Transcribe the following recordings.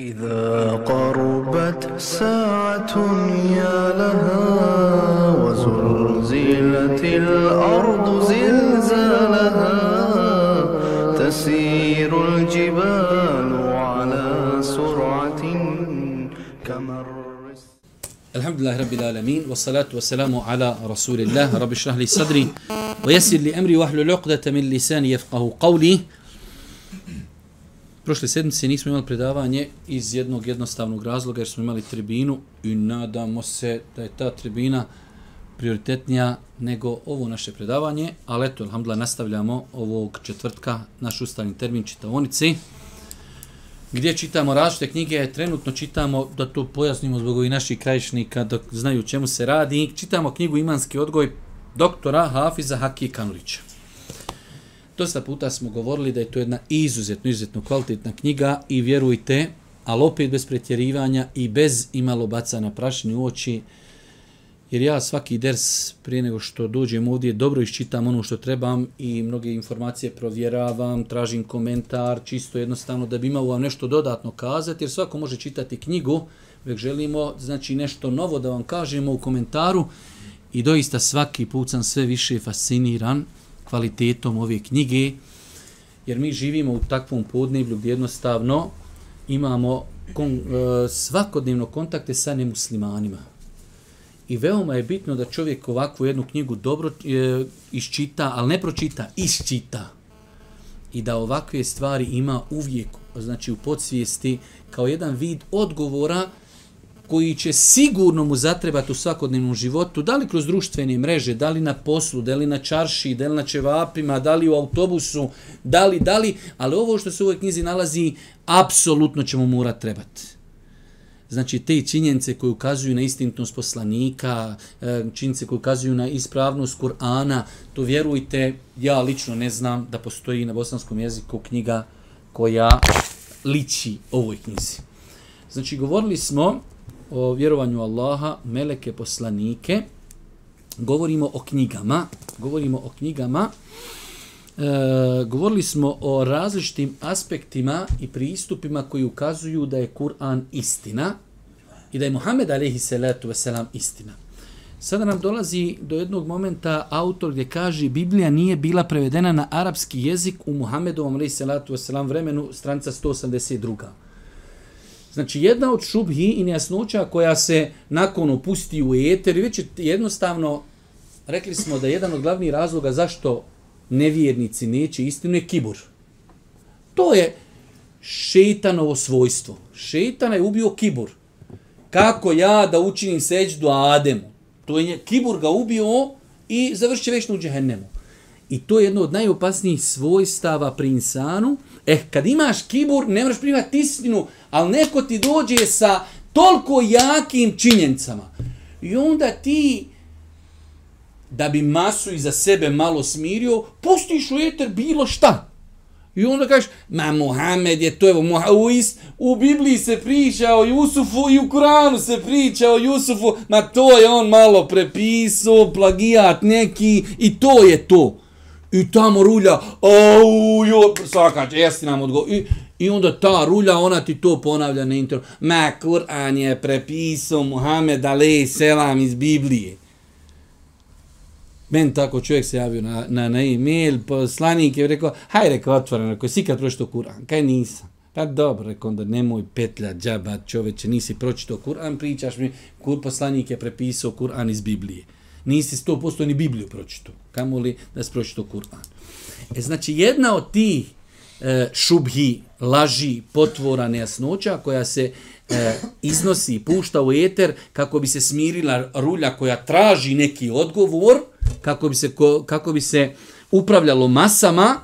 إذا قربت ساعة يا لها وزلزلت الأرض زلزالها تسير الجبال على سرعة كمر الحمد لله رب العالمين والصلاة والسلام على رسول الله. رب اشرح لي صدري ويسر لي أمري واحلل عقدة من لساني يفقه قولي. Prošle sedmice nismo imali predavanje iz jednog jednostavnog razloga jer smo imali tribinu i nadamo se da je ta tribina prioritetnija nego ovo naše predavanje, ali eto, alhamdulillah, nastavljamo ovog četvrtka naš ustavni termin čitaonici gdje čitamo različite knjige, trenutno čitamo, da to pojasnimo zbog ovih naših krajišnika, da znaju čemu se radi, čitamo knjigu Imanski odgoj doktora Hafiza Haki Kanulića. Dosta puta smo govorili da je to jedna izuzetno, izuzetno kvalitetna knjiga i vjerujte, ali opet bez pretjerivanja i bez imalo bacana prašni u oči, jer ja svaki ders prije nego što dođem ovdje dobro iščitam ono što trebam i mnoge informacije provjeravam, tražim komentar, čisto jednostavno da bi imao vam nešto dodatno kazati, jer svako može čitati knjigu, uvijek želimo znači nešto novo da vam kažemo u komentaru i doista svaki put sam sve više fasciniran kvalitetom ove knjige, jer mi živimo u takvom podneblju gdje jednostavno imamo kon, e, svakodnevno kontakte sa nemuslimanima. I veoma je bitno da čovjek ovakvu jednu knjigu dobro e, iščita, ali ne pročita, iščita. I da ovakve stvari ima uvijek, znači u podsvijesti, kao jedan vid odgovora koji će sigurno mu zatrebati u svakodnevnom životu, da li kroz društvene mreže, da li na poslu, da li na čarši, da li na čevapima, da li u autobusu, da li, da li, ali ovo što se u ovoj knjizi nalazi, apsolutno će mu mora trebati. Znači, te činjenice koje ukazuju na istinitnost poslanika, e, činjenice koje ukazuju na ispravnost Kur'ana, to vjerujte, ja lično ne znam da postoji na bosanskom jeziku knjiga koja liči ovoj knjizi. Znači, govorili smo o vjerovanju Allaha, meleke, poslanike, govorimo o knjigama, govorimo o knjigama, e, govorili smo o različitim aspektima i pristupima koji ukazuju da je Kur'an istina i da je Muhammed alaihi salatu wasalam istina. Sada nam dolazi do jednog momenta autor gdje kaže Biblija nije bila prevedena na arapski jezik u Muhammedovom alaihi salatu wasalam vremenu stranica 182. Znači, jedna od šubhi i nejasnoća koja se nakon opusti u eter, već je jednostavno, rekli smo da je jedan od glavnih razloga zašto nevjernici neće istinu je kibur. To je šeitanovo svojstvo. Šeitan je ubio kibur. Kako ja da učinim seđu Ademu? To je kibur ga ubio i završi večno u džehennemu. I to je jedno od najopasnijih svojstava pri insanu. Eh, kad imaš kibur, ne moraš primati istinu, ali neko ti dođe sa toliko jakim činjenicama. I onda ti, da bi masu iza sebe malo smirio, pustiš u eter bilo šta. I onda kažeš, ma Muhammed je to, evo, u, ist, u Bibliji se priča o Jusufu i u Kuranu se priča o Jusufu, ma to je on malo prepisao, plagijat neki i to je to. I tamo rulja, au, jo, svakač, jesi nam odgovor. I, I onda ta rulja, ona ti to ponavlja na internetu. Ma, Kur'an je prepisao Muhammed Alej selam iz Biblije. Men tako čovjek se javio na, na, na e-mail, poslanik je rekao, haj rekao otvoreno, rekao, si kad pročito Kur'an? Kaj nisam? Pa dobro, rekao onda, nemoj petlja, džaba, čoveče, nisi pročito Kur'an, pričaš mi, kur poslanik je prepisao Kur'an iz Biblije nisi 100% ni Bibliju pročito kamoli da se pročito Kur'an? E, znači, jedna od tih e, šubhi, laži, potvora, nejasnoća koja se e, iznosi, pušta u eter kako bi se smirila rulja koja traži neki odgovor, kako bi se, ko, kako bi se upravljalo masama,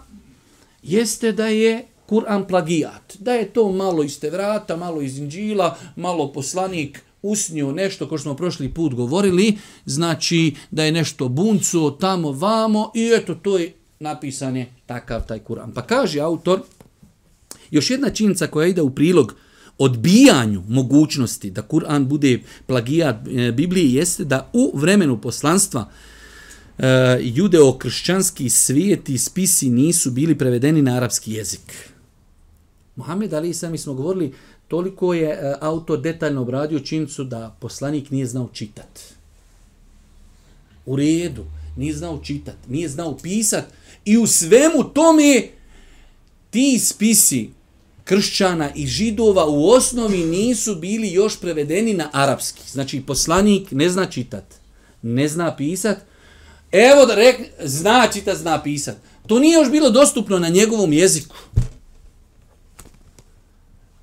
jeste da je Kur'an plagijat. Da je to malo iz Tevrata, malo iz Inđila, malo poslanik usnio nešto ko smo prošli put govorili, znači da je nešto buncu tamo vamo i eto to je napisan je takav taj Kur'an. Pa kaže autor, još jedna činjenica koja ide u prilog odbijanju mogućnosti da Kur'an bude plagijat e, Biblije jeste da u vremenu poslanstva e, judeo-kršćanski svijet i spisi nisu bili prevedeni na arapski jezik. Muhammed Ali, mi smo govorili toliko je e, autor detaljno obradio činjenicu da poslanik nije znao čitati. U redu, nije znao čitati, nije znao pisati i u svemu tome ti spisi kršćana i židova u osnovi nisu bili još prevedeni na arapski. Znači, poslanik ne zna čitat, ne zna pisat. Evo da rekne, zna čitat, zna pisat. To nije još bilo dostupno na njegovom jeziku.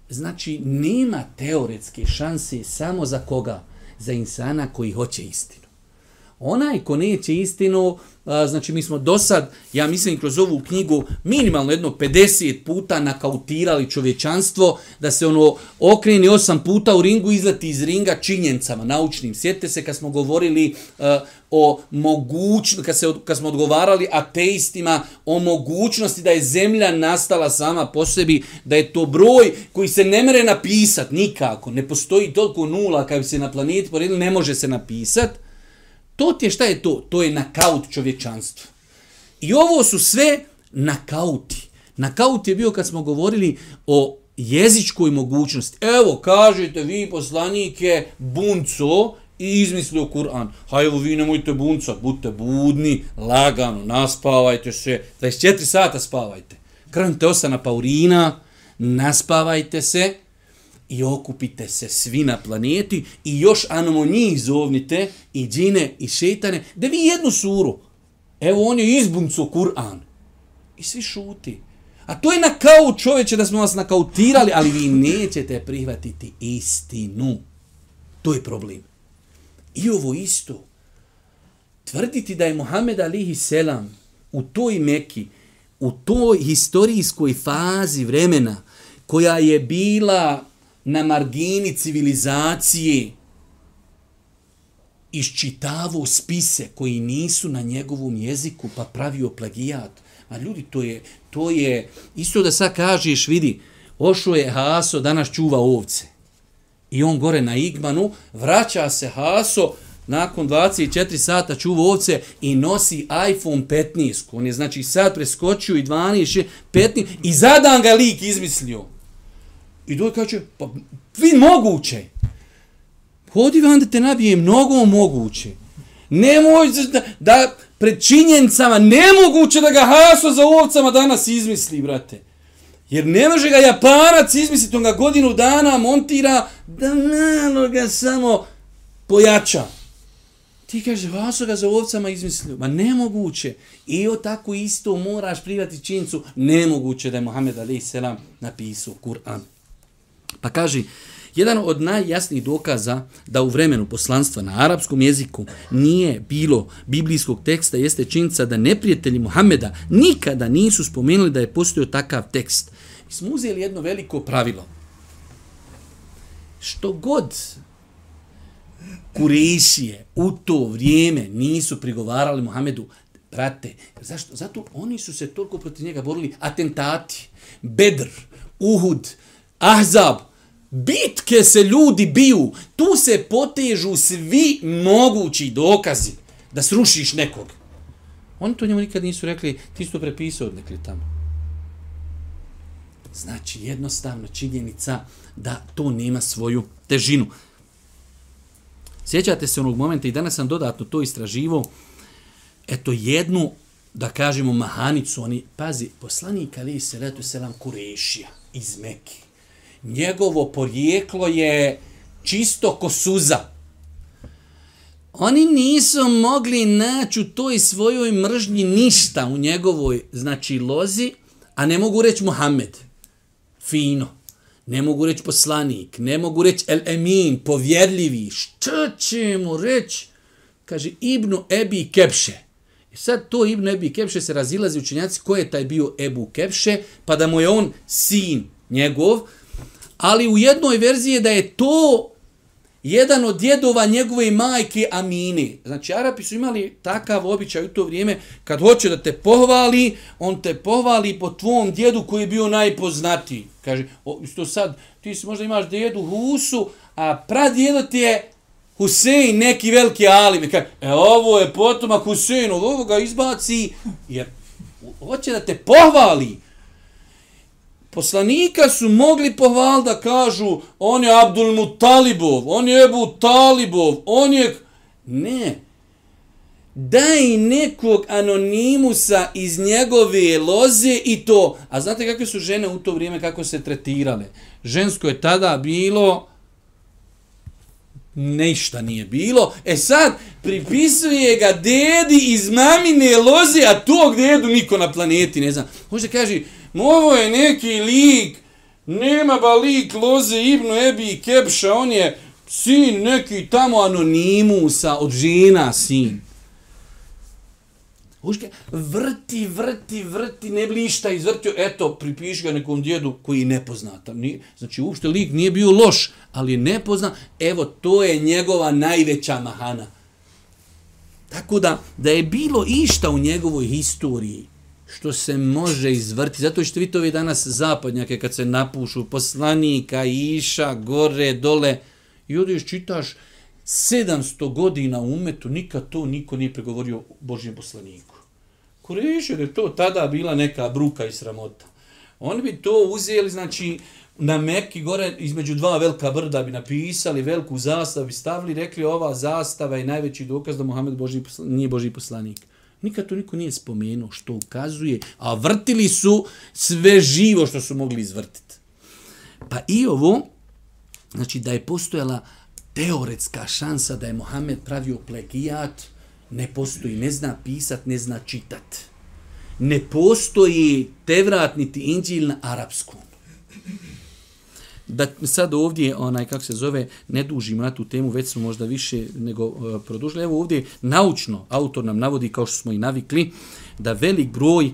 Znači, nema teoretske šanse samo za koga? Za insana koji hoće istinu. Onaj ko neće istinu, znači mi smo do sad, ja mislim kroz ovu knjigu, minimalno jedno 50 puta nakautirali čovječanstvo, da se ono okreni osam puta u ringu, izleti iz ringa činjencama naučnim. Sjetite se kad smo govorili o mogućnosti, kad, se, kad smo odgovarali ateistima o mogućnosti da je zemlja nastala sama po sebi, da je to broj koji se ne mere napisat nikako, ne postoji toliko nula kao se na planeti poredili, ne može se napisat, To ti je šta je to? To je nakaut čovječanstvu. I ovo su sve nakauti. Nakaut je bio kad smo govorili o jezičkoj mogućnosti. Evo, kažete vi poslanike bunco i izmislio Kur'an. Ha evo vi nemojte bunca, budite budni, lagano, naspavajte se, 24 sata spavajte. Krenite osana paurina, naspavajte se, i okupite se svi na planeti i još anamo njih zovnite i džine i šetane, da vi jednu suru, evo on je izbunco Kur'an i svi šuti. A to je na kao čovječe da smo vas nakautirali, ali vi nećete prihvatiti istinu. To je problem. I ovo isto. Tvrditi da je Muhammed alihi selam u toj meki, u toj historijskoj fazi vremena, koja je bila na margini civilizacije iščitavao spise koji nisu na njegovom jeziku pa pravio plagijat. A ljudi, to je, to je isto da sad kažeš, vidi, ošo je Haso, danas čuva ovce. I on gore na Igmanu, vraća se Haso, nakon 24 sata čuva ovce i nosi iPhone 15. On je znači sad preskočio i 12, 15 i zadan ga lik izmislio. I doj kaže, pa vi moguće. Hodi vam da te nabije mnogo moguće. Nemoj da, da pred činjenicama nemoguće da ga haso za ovcama danas izmisli, brate. Jer ne može ga japanac izmisliti, on ga godinu dana montira da malo ga samo pojača. Ti kaže, haso ga za ovcama izmislio. Ma nemoguće. I o tako isto moraš privati činjenicu. Nemoguće da je Mohamed Ali Selam napisao Kur'an. Pa kaže, jedan od najjasnijih dokaza da u vremenu poslanstva na arapskom jeziku nije bilo biblijskog teksta jeste činjenica da neprijatelji Muhameda nikada nisu spomenuli da je postojao takav tekst. Mi smo uzeli jedno veliko pravilo. Što god Kurešije u to vrijeme nisu prigovarali Muhamedu, brate, zašto? Zato oni su se toliko protiv njega borili. Atentati, Bedr, Uhud, Ahzab, bitke se ljudi biju, tu se potežu svi mogući dokazi da srušiš nekog. Oni to njemu nikad nisu rekli, ti su to prepisao odnekli tamo. Znači, jednostavno činjenica da to nema svoju težinu. Sjećate se onog momenta i danas sam dodatno to istraživo, eto jednu, da kažemo, mahanicu, oni, pazi, poslanik ali se letu selam Kurešija iz Mekije njegovo porijeklo je čisto ko suza. Oni nisu mogli naći u toj svojoj mržnji ništa u njegovoj, znači, lozi, a ne mogu reći Muhammed. Fino. Ne mogu reći poslanik. Ne mogu reći El Emin, povjerljivi. Što će mu reći? Kaže, Ibnu Ebi Kepše. I sad to Ibnu Ebi Kepše se razilazi učenjaci ko je taj bio Ebu Kepše, pa da mu je on sin njegov, ali u jednoj verziji je da je to jedan od djedova njegove majke Amine. Znači, Arapi su imali takav običaj u to vrijeme, kad hoće da te pohvali, on te pohvali po tvom djedu koji je bio najpoznatiji. Kaže, o, isto sad, ti si možda imaš djedu Husu, a pradjedo ti je Husein, neki veliki alim. Kaže, e, ovo je potomak Husein, ovo ga izbaci, jer hoće da te pohvali Poslanika su mogli pohval da kažu on je Abdul Mutalibov, on je Ebu Talibov, on je... Ne. Daj nekog anonimusa iz njegove loze i to. A znate kakve su žene u to vrijeme, kako se tretirale? Žensko je tada bilo ništa nije bilo. E sad, pripisuje ga dedi iz mamine loze, a tog dedu niko na planeti ne zna. Možda kaže, ovo je neki lik, nema ba lik loze Ibnu Ebi i Kepša, on je sin neki tamo anonimusa od žena sin. Uške, vrti, vrti, vrti, ne bi ništa izvrtio, eto, pripiši ga nekom djedu koji je nepoznat. Nije, znači, uopšte lik nije bio loš, ali je nepoznat, evo, to je njegova najveća mahana. Tako da, da je bilo išta u njegovoj historiji, što se može izvrti, zato što vi to vi danas zapadnjake kad se napušu, poslanika, iša, gore, dole, i odiš čitaš 700 godina u umetu, nikad to niko nije pregovorio Božjem poslaniku. Kureši, je to tada bila neka bruka i sramota. Oni bi to uzeli, znači, na Mekki gore između dva velika brda bi napisali veliku zastavu bi stavili, rekli ova zastava je najveći dokaz da Muhammed Boži nije Boži poslanik. Nikad to niko nije spomenuo što ukazuje, a vrtili su sve živo što su mogli izvrtiti. Pa i ovo, znači da je postojala teoretska šansa da je Mohamed pravio plagijat, ne postoji, ne zna pisat, ne zna čitat. Ne postoji Tevrat niti Inđil na arapskom. Da sad ovdje, onaj, kako se zove, ne dužimo na tu temu, već smo možda više nego uh, produžili. Evo ovdje naučno autor nam navodi, kao što smo i navikli, da velik broj uh,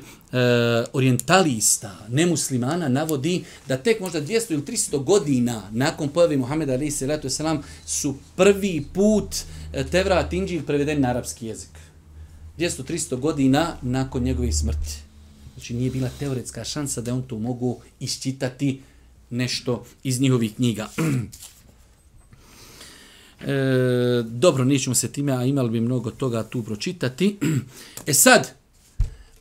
orientalista, nemuslimana, navodi da tek možda 200 ili 300 godina nakon pojave Muhammeda alaih salatu wasalam su prvi put uh, E, Tevrat Inđil preveden na arapski jezik. 200-300 godina nakon njegove smrti. Znači nije bila teoretska šansa da on to mogu isčitati nešto iz njihovih knjiga. e, dobro, nećemo se time, a imali bi mnogo toga tu pročitati. e sad,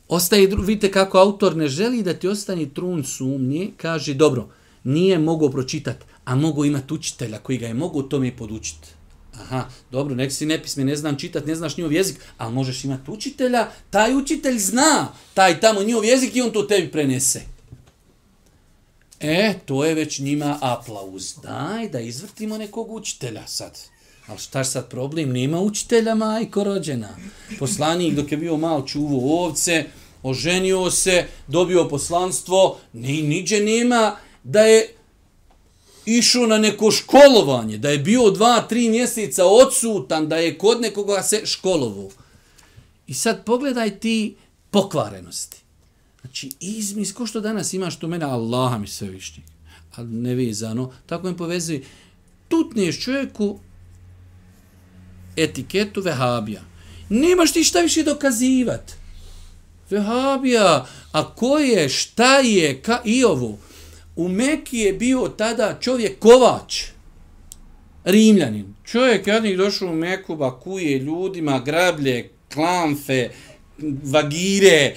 ostaje, vidite kako autor ne želi da ti ostani trun sumnje, kaže, dobro, nije mogao pročitati, a mogu imati učitelja koji ga je mogu tome podučiti. Aha, dobro, nek si nepisme, ne znam čitat, ne znaš njihov jezik, ali možeš imati učitelja, taj učitelj zna taj tamo njihov jezik i on to tebi prenese. E, to je već njima aplauz. Daj da izvrtimo nekog učitelja sad. Ali šta sad problem? Nema učitelja, majko rođena. Poslanik dok je bio malo čuvo ovce, oženio se, dobio poslanstvo, ni, niđe nema da je išao na neko školovanje, da je bio dva, tri mjeseca odsutan, da je kod nekoga se školovo. I sad pogledaj ti pokvarenosti. Znači, izmis, ko što danas imaš tu mene, Allaha mi sve višnji, ali nevezano, tako mi povezuje, tutniješ čovjeku etiketu vehabija. Nemaš ti šta više dokazivat. Vehabija, a ko je, šta je, ka, i ovo, u Meki je bio tada čovjek kovač, rimljanin. Čovjek jednih došao u Meku, bakuje ljudima, grablje, klamfe, vagire,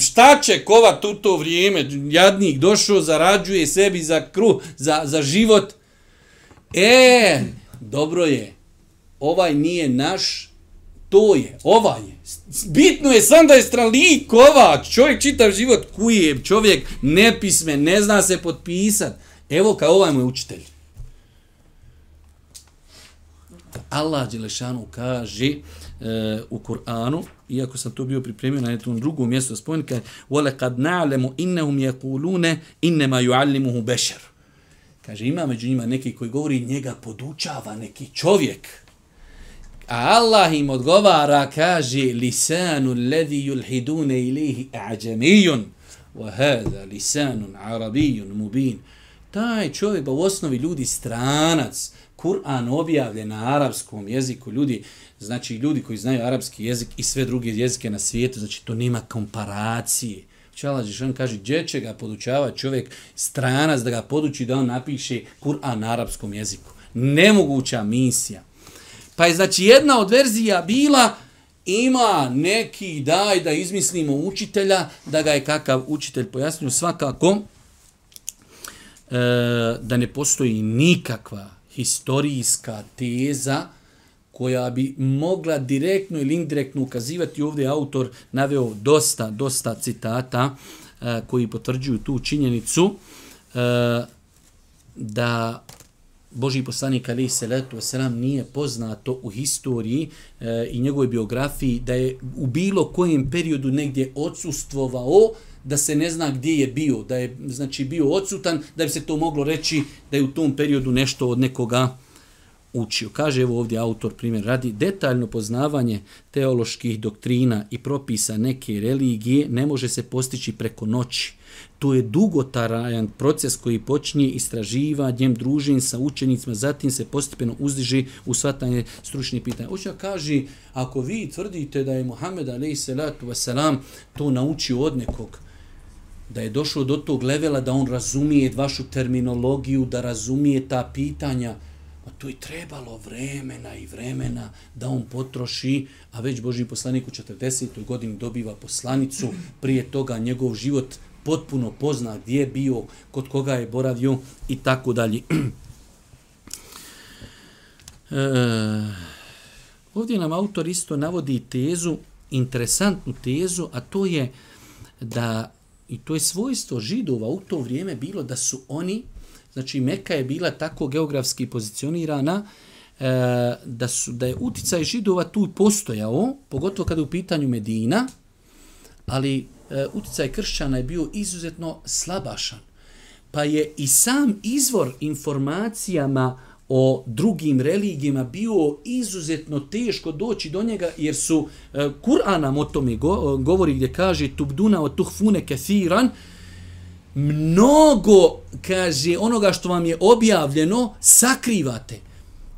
šta će kovat u to vrijeme, jadnik došao, zarađuje sebi za kruh, za, za život. E, dobro je, ovaj nije naš, to je, ovaj je. Bitno je sam da je strali čovjek čitav život kuje, čovjek nepisme, ne zna se potpisat. Evo kao ovaj moj učitelj. Allah Đelešanu kaže e, u Kur'anu, iako sam to bio pripremio na jednom drugom mjestu, spomeni kaže وَلَقَدْ نَعْلَمُ إِنَّهُمْ يَقُولُونَ إِنَّمَا يُعَلِّمُهُ بَشَرُ Kaže, ima među njima neki koji govori njega podučava neki čovjek. A Allah im odgovara, kaže, lisanu ledhi yulhidune ilihi a'đamijun, wa hada lisanun arabijun mubin. Taj čovjek, u osnovi ljudi stranac, Kur'an objavljen na arapskom jeziku, ljudi, znači ljudi koji znaju arapski jezik i sve druge jezike na svijetu, znači to nema komparacije. Čala Žešan kaže, gdje će ga podučavati čovjek stranac da ga poduči da on napiše Kur'an na arapskom jeziku. Nemoguća misija. Pa je znači jedna od verzija bila ima neki daj da izmislimo učitelja, da ga je kakav učitelj pojasnio svakako. E, da ne postoji nikakva historijska teza koja bi mogla direktno ili indirektno ukazivati ovdje autor naveo dosta, dosta citata e, koji potvrđuju tu činjenicu e, da Boži poslanik Ali Seletu selam nije poznato u historiji e, i njegovoj biografiji da je u bilo kojem periodu negdje odsustvovao da se ne zna gdje je bio, da je znači bio odsutan, da bi se to moglo reći da je u tom periodu nešto od nekoga učio. Kaže evo ovdje autor primjer radi detaljno poznavanje teoloških doktrina i propisa neke religije ne može se postići preko noći. To je dugotarajan proces koji počinje istraživanjem družin sa učenicima, zatim se postepeno uzdiže u svatanje stručnih pitanja. Oća kaže, ako vi tvrdite da je Muhammed a.s. to naučio od nekog, da je došao do tog levela da on razumije vašu terminologiju, da razumije ta pitanja, Ma to je trebalo vremena i vremena da on potroši, a već Boži poslanik u 40. godini dobiva poslanicu, prije toga njegov život potpuno pozna gdje je bio, kod koga je boravio i tako dalje. E, ovdje nam autor isto navodi tezu, interesantnu tezu, a to je da, i to je svojstvo židova u to vrijeme bilo da su oni, Znači Meka je bila tako geografski pozicionirana e, da, su, da je uticaj židova tu postojao, pogotovo kada je u pitanju Medina, ali e, uticaj kršćana je bio izuzetno slabašan. Pa je i sam izvor informacijama o drugim religijama bio izuzetno teško doći do njega jer su e, Kur'an nam o tome go, govori gdje kaže tubduna o tuhfune kathiran mnogo, kaže, onoga što vam je objavljeno, sakrivate.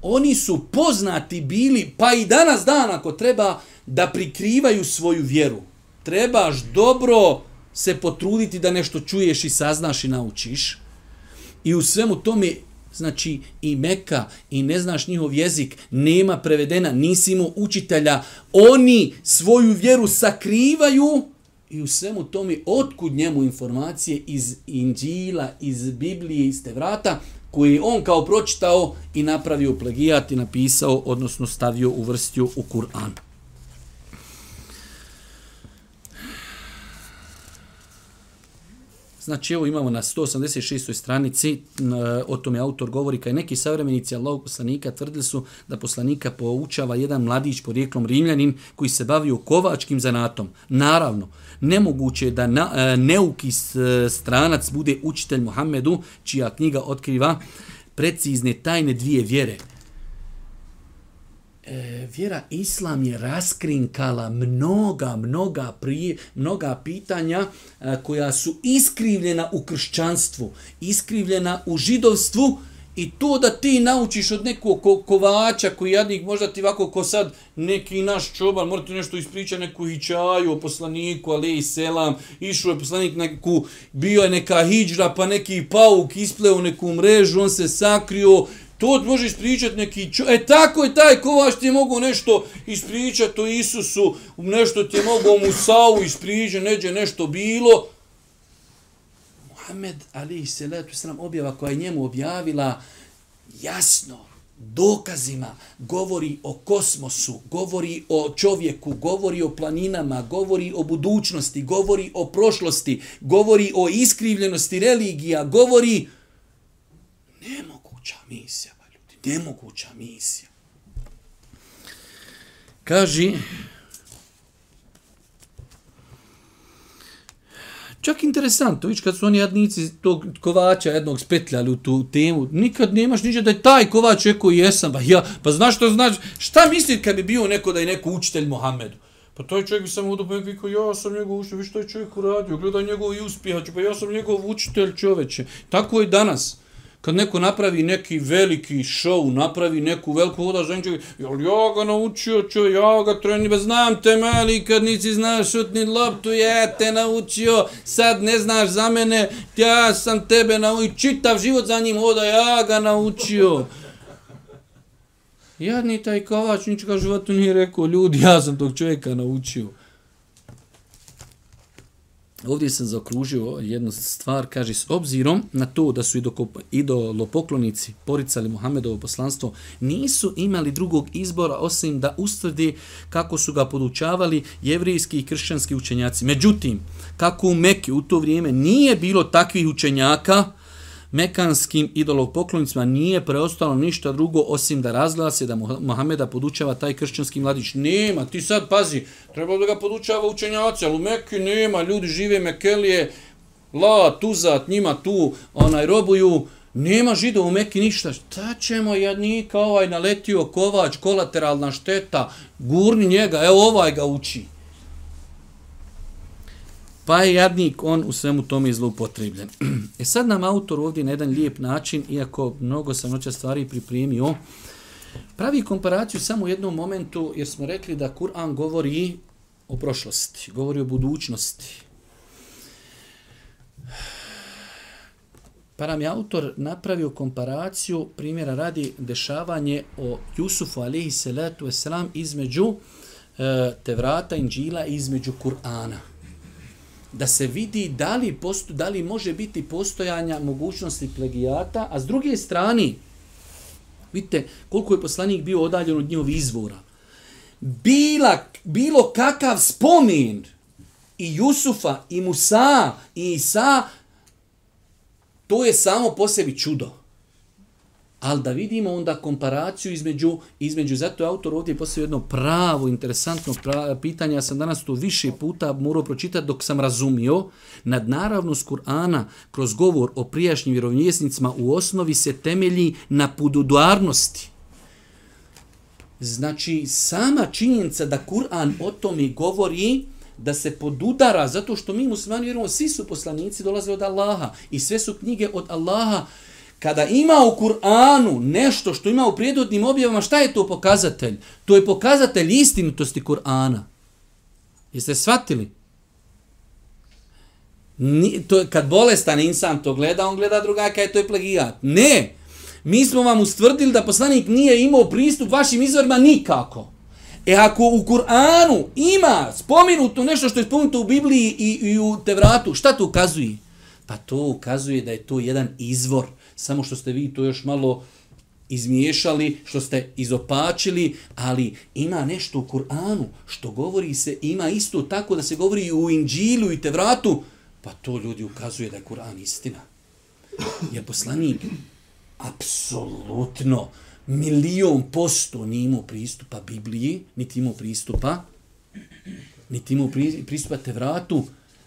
Oni su poznati bili, pa i danas dan ako treba, da prikrivaju svoju vjeru. Trebaš dobro se potruditi da nešto čuješ i saznaš i naučiš. I u svemu tome, znači i Meka i ne znaš njihov jezik, nema prevedena, nisi imao učitelja, oni svoju vjeru sakrivaju, I u svemu tome, otkud njemu informacije iz Inđila, iz Biblije, iz Tevrata, koji on kao pročitao i napravio plagijat i napisao, odnosno stavio u vrstju u Kur'an. Znači, evo imamo na 186. stranici, o tome autor govori, kaj neki savremenici Allahog poslanika tvrdili su da poslanika poučava jedan mladić porijeklom Rimljanin koji se bavio kovačkim zanatom. Naravno, nemoguće je da na, e, neuki e, stranac bude učitelj Muhammedu, čija knjiga otkriva precizne tajne dvije vjere – e, vjera islam je raskrinkala mnoga, mnoga prije, mnoga pitanja e, koja su iskrivljena u kršćanstvu, iskrivljena u židovstvu i to da ti naučiš od nekog ko, kovača koji jadnik, možda ti ovako ko sad neki naš čoban, morate nešto ispričati neku hićaju o poslaniku, ali i selam, išao je poslanik neku, bio je neka hijđra, pa neki pauk ispleo neku mrežu, on se sakrio, To možeš pričati neki čo... E tako je taj kovaš ti je mogu nešto ispričati o Isusu, nešto ti je mogu o Savu ispričati, neđe nešto bilo. Muhammed Ali Selatu Sram objava koja je njemu objavila jasno, dokazima, govori o kosmosu, govori o čovjeku, govori o planinama, govori o budućnosti, govori o prošlosti, govori o iskrivljenosti religija, govori... Nemo Nemoguća misija nemoguća misija. Kaži, Čak interesantno, viš kad su oni jadnici tog kovača jednog spetljali u tu temu, nikad nemaš niđe da je taj kovač rekao jesam, pa ja, pa znaš što znači, šta misli kad bi bio neko da je neko učitelj Mohamedu? Pa taj čovjek bi samo udobo rekao, ja sam njegov učitelj, viš taj čovjek uradio, gledaj njegov i uspjehaću, pa ja sam njegov učitelj čoveče. Tako je danas kad neko napravi neki veliki show, napravi neku veliku voda žen čovjek, jel ja ga naučio čovjek, ja ga treni, ba znam te mali, kad nisi znaš šutni loptu, ja te naučio, sad ne znaš za mene, ja sam tebe naučio, čitav život za njim hoda, ja ga naučio. Jadni taj kovač, ničega životu nije rekao, ljudi, ja sam tog čovjeka naučio ovdje sam zaokružio jednu stvar, kaže, s obzirom na to da su idolopoklonici poricali Muhammedovo poslanstvo, nisu imali drugog izbora osim da ustvrdi kako su ga podučavali jevrijski i kršćanski učenjaci. Međutim, kako u Mekke u to vrijeme nije bilo takvih učenjaka, mekanskim idolopoklonicima nije preostalo ništa drugo osim da razglase da Mohameda podučava taj kršćanski mladić. Nema, ti sad pazi, treba da ga podučava učenjaci, ali u Mekke nema, ljudi žive Mekelije, la, tuzat, njima tu onaj robuju, nema žido u Mekke ništa. Šta ćemo jadnika ovaj naletio kovač, kolateralna šteta, gurni njega, evo ovaj ga uči. Pa je jadnik on u svemu tome zloupotrebljen. E sad nam autor ovdje na jedan lijep način, iako mnogo sam noća stvari pripremio, pravi komparaciju samo u jednom momentu, jer smo rekli da Kur'an govori o prošlosti, govori o budućnosti. Pa nam je autor napravio komparaciju, primjera radi dešavanje o Jusufu alaihi salatu wasalam između e, Tevrata, Inđila i između Kur'ana da se vidi da li, posto, da li može biti postojanja mogućnosti plagijata, a s druge strane, vidite koliko je poslanik bio odaljen od njihovih izvora. Bila, bilo kakav spomin i Jusufa, i Musa, i Isa, to je samo po sebi čudo ali da vidimo onda komparaciju između, između zato je autor ovdje postavio jedno pravo, interesantno pra, pitanje, ja sam danas to više puta morao pročitati dok sam razumio, nadnaravnost Kur'ana kroz govor o prijašnjim vjerovnjesnicima u osnovi se temelji na pududuarnosti. Znači, sama činjenica da Kur'an o tome govori, da se podudara, zato što mi muslimani vjerujemo, svi su poslanici dolaze od Allaha i sve su knjige od Allaha, kada ima u Kur'anu nešto što ima u prijedodnim objavama, šta je to pokazatelj? To je pokazatelj istinitosti Kur'ana. Jeste shvatili? Ni, to, kad bolestan insan to gleda, on gleda drugaka to je plagijat. Ne! Mi smo vam ustvrdili da poslanik nije imao pristup vašim izvorima nikako. E ako u Kur'anu ima spominuto nešto što je spominuto u Bibliji i, i u Tevratu, šta to ukazuje? Pa to ukazuje da je to jedan izvor samo što ste vi to još malo izmiješali, što ste izopačili, ali ima nešto u Kur'anu što govori se, ima isto tako da se govori u Inđilu i Tevratu, pa to ljudi ukazuje da je Kur'an istina. Je poslanik apsolutno milion posto nije imao pristupa Bibliji, niti imao pristupa, niti imao pristupa Tevratu,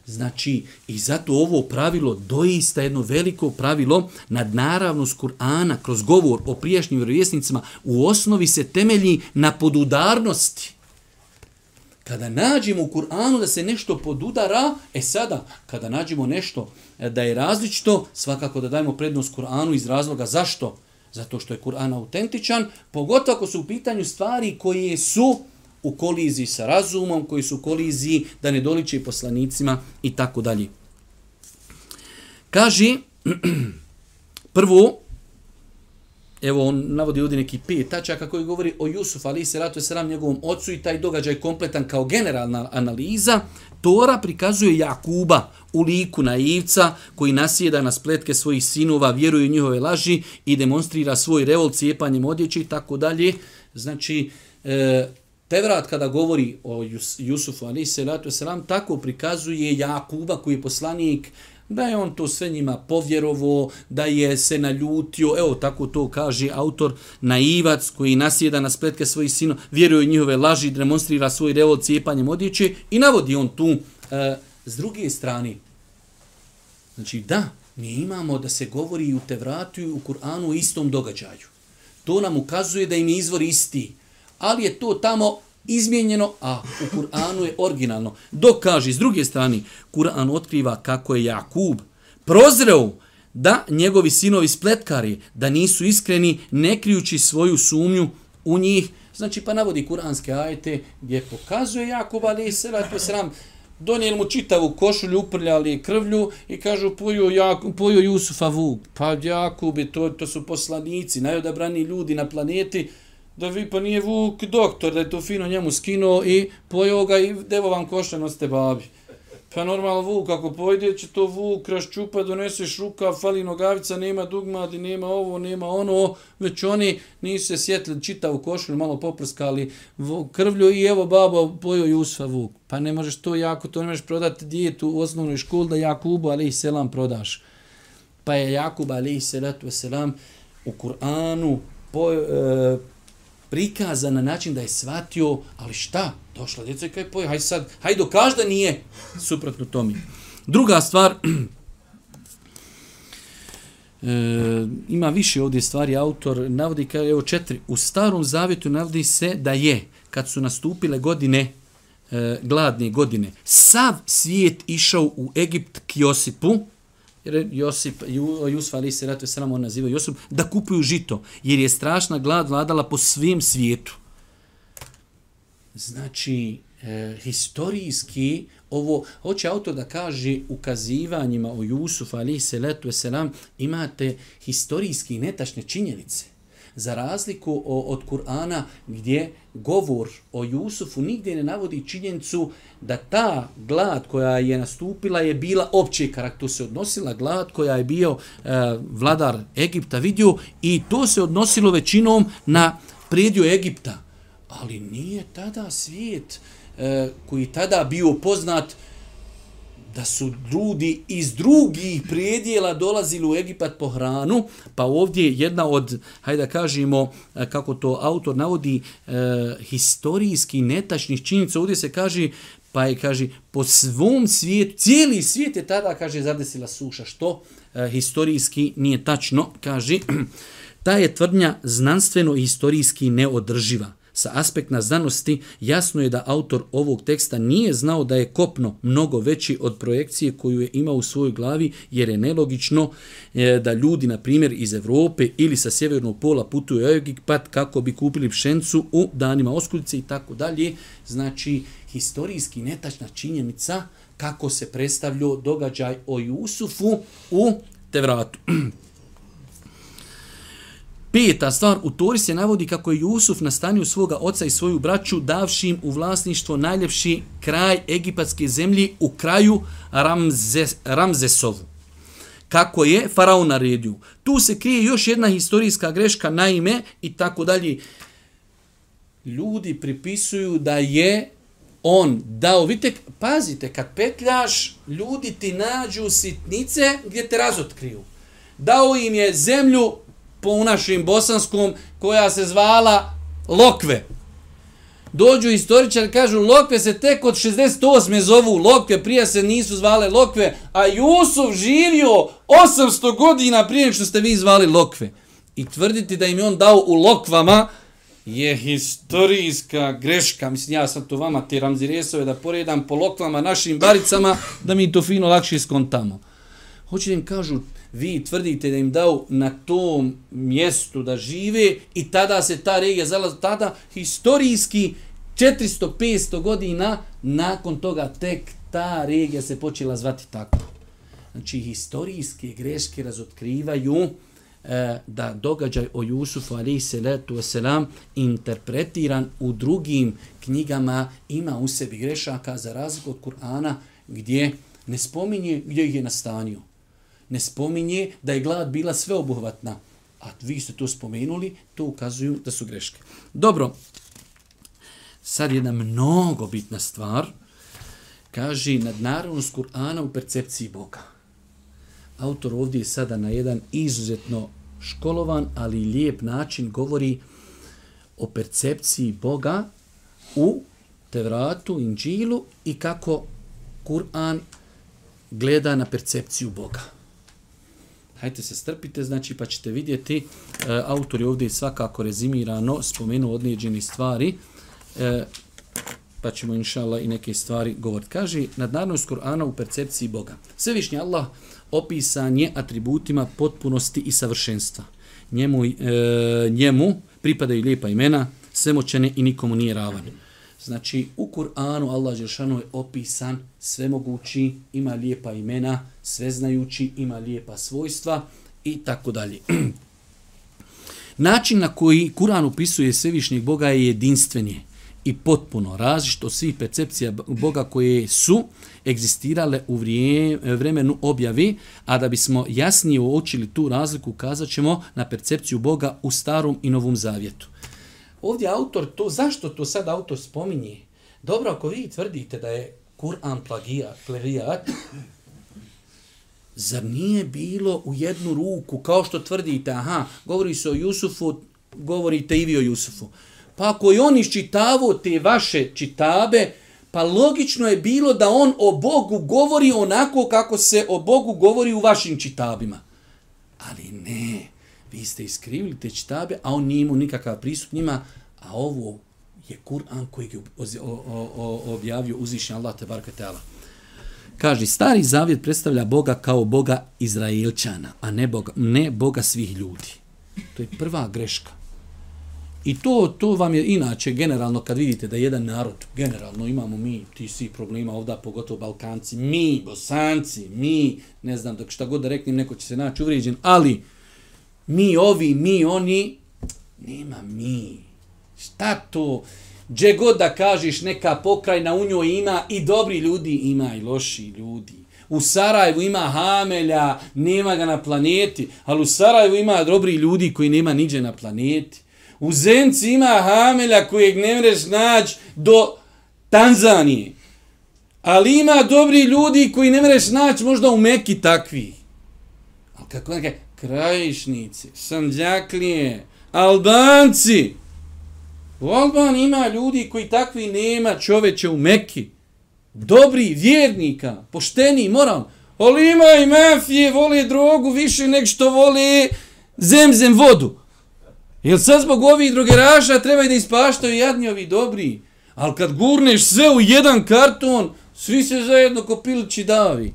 Znači, i zato ovo pravilo, doista jedno veliko pravilo, nad naravnost Kur'ana, kroz govor o prijašnjim vjerovjesnicima, u osnovi se temelji na podudarnosti. Kada nađemo u Kur'anu da se nešto podudara, e sada, kada nađemo nešto e, da je različito, svakako da dajemo prednost Kur'anu iz razloga zašto? Zato što je Kur'an autentičan, pogotovo ako su u pitanju stvari koje su u koliziji sa razumom, koji su u koliziji da ne doliče poslanicima i tako dalje. Kaže, prvo, evo on navodi ovdje neki pet tačaka koji govori o Jusuf, ali se ratu sram njegovom ocu i taj događaj kompletan kao generalna analiza, Tora prikazuje Jakuba u liku naivca koji nasjeda na spletke svojih sinova, vjeruje u njihove laži i demonstrira svoj revolt cijepanjem odjeće i tako dalje. Znači, e, Tevrat kada govori o Jusufu ali salatu wasalam, selam tako prikazuje Jakuba koji je poslanik da je on to sve njima povjerovo, da je se naljutio, evo tako to kaže autor, naivac koji nasjeda na spletke svojih sino, vjeruje u njihove laži, demonstrira svoj revolt cijepanjem odjeće i navodi on tu e, s druge strane. Znači da, mi imamo da se govori u Tevratu i u Kur'anu o istom događaju. To nam ukazuje da im je izvor isti ali je to tamo izmijenjeno, a u Kur'anu je originalno. Dok kaže, s druge strane, Kur'an otkriva kako je Jakub prozreo da njegovi sinovi spletkari, da nisu iskreni, ne krijući svoju sumnju u njih. Znači, pa navodi kuranske ajete gdje pokazuje Jakub, ali se radi sram, donijeli mu čitavu košulju, uprljali krvlju i kažu poju, Jakub, poju Jusufa Vuk. Pa Jakub, to, to su poslanici, najodabrani ljudi na planeti, da vi pa nije Vuk doktor, da je to fino njemu skinuo i pojeo ga i devo vam košta, noste babi. Pa normalno vuk, ako pojde će to vuk, raščupa, doneseš ruka, fali nogavica, nema dugmadi, nema ovo, nema ono, već oni nisu se sjetili, čita u košu, malo poprskali krvlju i evo babo pojio Jusfa vuk. Pa ne možeš to jako, to ne možeš prodati dijetu u osnovnoj školi da Jakubu, ali i selam prodaš. Pa je Jakub, ali i salatu selam, u Kur'anu po, e, prikazan na način da je shvatio, ali šta, došla djeca i kaj poje, hajde sad, hajde dokaž da nije suprotno tome. Druga stvar, e, ima više ovdje stvari, autor navodi, kao evo četiri, u starom zavjetu navodi se da je, kad su nastupile godine, e, gladne godine, sav svijet išao u Egipt k Josipu, jer Josip, Jusuf ali se ratu se on naziva Josip, da kupuju žito, jer je strašna glad vladala po svim svijetu. Znači, e, historijski, ovo, hoće autor da kaže ukazivanjima o Jusuf ali se letu selam, imate historijski netačne činjenice za razliku od Kur'ana gdje govor o Jusufu nigdje ne navodi činjenicu da ta glad koja je nastupila je bila opće karakter. se odnosila glad koja je bio e, vladar Egipta vidio i to se odnosilo većinom na predio Egipta. Ali nije tada svijet e, koji tada bio poznat da su ljudi iz drugih prijedjela dolazili u Egipat po hranu, pa ovdje jedna od, hajde da kažemo, e, kako to autor navodi, e, historijski netačnih činjenica, ovdje se kaže, pa je, kaže, po svom svijetu, cijeli svijet je tada, kaže, zadesila suša, što e, historijski nije tačno, kaže, ta je tvrdnja znanstveno i historijski neodrživa sa aspekta znanosti jasno je da autor ovog teksta nije znao da je kopno mnogo veći od projekcije koju je imao u svojoj glavi jer je nelogično e, da ljudi na primjer iz Europe ili sa sjevernog pola putuju u Egipat kako bi kupili pšencu u danima oskudice i tako dalje. Znači historijski netačna činjenica kako se predstavljao događaj o Jusufu u Tevratu. Peta stvar, u Tori se navodi kako je Jusuf nastanio svoga oca i svoju braću davši im u vlasništvo najljepši kraj egipatske zemlje u kraju Ramzes, Ramzesovu. Kako je faraon naredio. Tu se krije još jedna historijska greška na ime i tako dalje. Ljudi pripisuju da je on dao, vidite, pazite, kad petljaš, ljudi ti nađu sitnice gdje te razotkriju. Dao im je zemlju po našim bosanskom, koja se zvala Lokve. Dođu istoričari, kažu, Lokve se tek od 68. zovu Lokve, prije se nisu zvale Lokve, a Jusuf živio 800 godina prije što ste vi zvali Lokve. I tvrditi da im je on dao u Lokvama, je historijska greška. Mislim, ja sam to vama te Ramziresove da poredam po lokvama našim baricama, da mi to fino lakše skontamo. Hoće da im kažu, vi tvrdite da im dao na tom mjestu da žive i tada se ta regija zalazi, tada historijski 400-500 godina nakon toga tek ta regija se počela zvati tako. Znači, historijske greške razotkrivaju e, da događaj o Jusufu alaihi salatu wasalam interpretiran u drugim knjigama ima u sebi grešaka za razliku od Kur'ana gdje ne spominje gdje ih je nastanio ne spominje da je glad bila sveobuhvatna. A vi ste to spomenuli, to ukazuju da su greške. Dobro, sad jedna mnogo bitna stvar. Kaže nadnaravnost Kur'ana u percepciji Boga. Autor ovdje sada na jedan izuzetno školovan, ali lijep način govori o percepciji Boga u Tevratu, Inđilu i kako Kur'an gleda na percepciju Boga. Hajte se strpite, znači, pa ćete vidjeti, e, autor je ovdje svakako rezimirano spomenuo odlijeđeni stvari, e, pa ćemo, inšala i neke stvari govoriti. Kaže, nadnarnost Kur'ana u percepciji Boga. Svevišnji Allah opisan je atributima potpunosti i savršenstva. Njemu, e, njemu pripadaju lijepa imena, svemoćene i nikomu nije ravan. Znači, u Kur'anu Allah Žešanu je opisan svemogući, ima lijepa imena, sveznajući, ima lijepa svojstva i tako dalje. Način na koji Kur'an opisuje svevišnjeg Boga je jedinstvenje i potpuno različit od svih percepcija Boga koje su egzistirale u vremenu objavi, a da bismo jasnije uočili tu razliku, kazat ćemo na percepciju Boga u starom i novom zavjetu. Ovdje autor to, zašto to sad autor spominje? Dobro, ako vi tvrdite da je Kur'an plagijat, plagijat, zar nije bilo u jednu ruku, kao što tvrdite, aha, govori se o Jusufu, govorite i vi o Jusufu. Pa ako je on iščitavo te vaše čitabe, pa logično je bilo da on o Bogu govori onako kako se o Bogu govori u vašim čitabima. Ali ne, vi ste iskrivili te čitabe, a on nije imao nikakav pristup njima, a ovo je Kur'an koji je objavio uzvišnji Allah te barke teala. Kaže, stari zavjet predstavlja Boga kao Boga Izraelčana, a ne Boga, ne Boga svih ljudi. To je prva greška. I to, to vam je inače generalno kad vidite da jedan narod, generalno imamo mi ti svi problema ovda, pogotovo Balkanci, mi, Bosanci, mi, ne znam, dok šta god da reknem, neko će se naći uvrijeđen, ali mi ovi, mi oni, nema mi. Šta to? Gdje god da kažeš neka pokrajna u njoj ima i dobri ljudi, ima i loši ljudi. U Sarajevu ima Hamelja, nema ga na planeti, ali u Sarajevu ima dobri ljudi koji nema niđe na planeti. U Zenci ima Hamelja kojeg ne mreš naći do Tanzanije. Ali ima dobri ljudi koji ne mreš naći možda u Meki takvi. Ali kako neka, krajišnici, sanđaklije, Albanci, U Albaniji ima ljudi koji takvi nema čoveče u Mekki. Dobri, vjernika, pošteni, moral. Ali ima i mafije, vole drogu više nek što vole zemzem vodu. Jer sad zbog ovih drogeraša treba da ispaštaju jadni ovi dobri. Ali kad gurneš sve u jedan karton, svi se zajedno kopilići davi.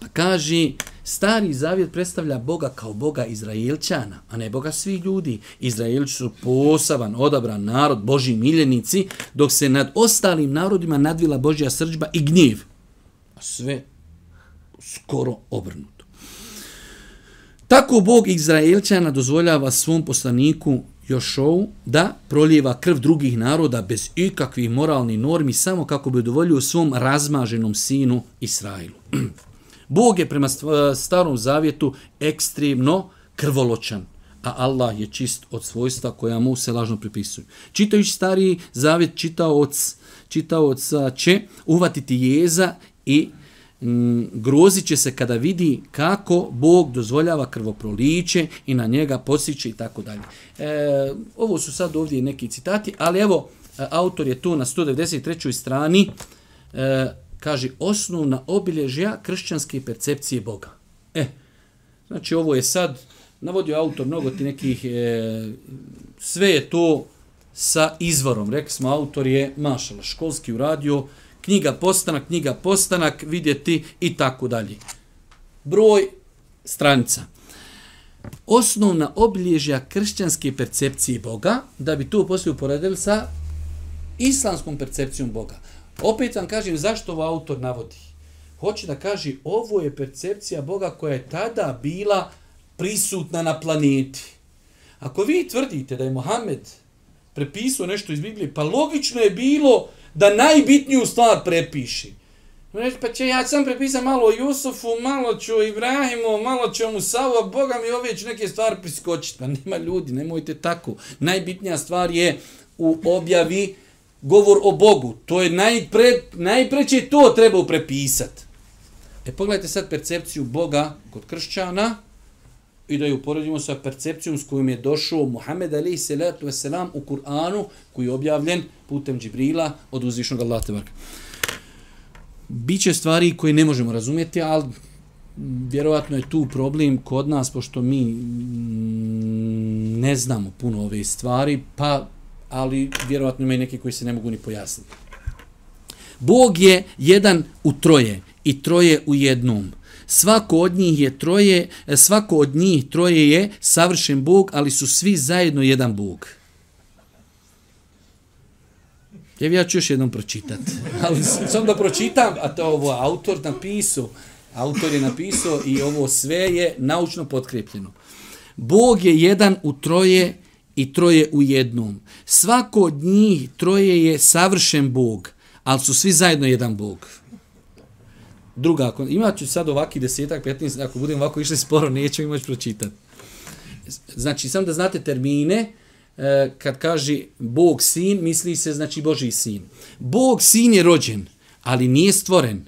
Pa kaži, Stari zavjet predstavlja Boga kao Boga Izraelčana, a ne Boga svih ljudi. Izraelči su posaban, odabran narod, Boži miljenici, dok se nad ostalim narodima nadvila Božja srđba i gnjev. A sve skoro obrnuto. Tako Bog Izraelčana dozvoljava svom poslaniku Jošovu da proljeva krv drugih naroda bez ikakvih moralnih normi samo kako bi udovoljio svom razmaženom sinu Israilu. Bog je prema starom zavjetu ekstremno krvoločan, a Allah je čist od svojstva koja mu se lažno pripisuju. Čitajući stari zavjet, čitaoc, čitaoc će uvatiti jeza i mm, grozit će se kada vidi kako Bog dozvoljava krvoproliće i na njega posjeće i tako dalje. E, ovo su sad ovdje neki citati, ali evo, e, autor je tu na 193. strani, e, kaže, osnovna obilježja kršćanske percepcije Boga. E, znači ovo je sad, navodio autor mnogo ti nekih, e, sve je to sa izvorom. Rekli smo, autor je mašala, školski uradio, knjiga postanak, knjiga postanak, vidjeti i tako dalje. Broj stranica. Osnovna obilježja kršćanske percepcije Boga, da bi to poslije uporedili sa islamskom percepcijom Boga. Opet vam kažem zašto ovo autor navodi. Hoće da kaže ovo je percepcija Boga koja je tada bila prisutna na planeti. Ako vi tvrdite da je Mohamed prepisao nešto iz Biblije, pa logično je bilo da najbitniju stvar prepiši. Reći, pa će ja sam prepisao malo Jusufu, malo ću Ibrahimu, malo ću Musavu, a Boga mi ove ću neke stvari priskočiti. Pa nema ljudi, nemojte tako. Najbitnija stvar je u objavi govor o Bogu. To je najpre, najpreće to treba prepisati. E pogledajte sad percepciju Boga kod kršćana i da ju uporedimo sa percepcijom s kojom je došao Muhammed alaihi salatu wasalam u Kur'anu koji je objavljen putem Džibrila od uzvišnog Allah tebarka. Biće stvari koje ne možemo razumjeti, ali vjerovatno je tu problem kod nas, pošto mi ne znamo puno ove stvari, pa ali vjerovatno ima i neki koji se ne mogu ni pojasniti. Bog je jedan u troje i troje u jednom. Svako od njih je troje, e, svako od njih troje je savršen Bog, ali su svi zajedno jedan Bog. Evo ja ću još jednom pročitati. Ali sam da pročitam, a to ovo autor napisao. Autor je napisao i ovo sve je naučno potkrepljeno. Bog je jedan u troje i troje u jednom. Svako od njih troje je savršen Bog, ali su svi zajedno jedan Bog. Druga, ako imat ću sad ovaki desetak, 15, ako budem ovako išli sporo, nećemo imati pročitati. Znači, sam da znate termine, e, kad kaže Bog sin, misli se znači Boži sin. Bog sin je rođen, ali nije stvoren.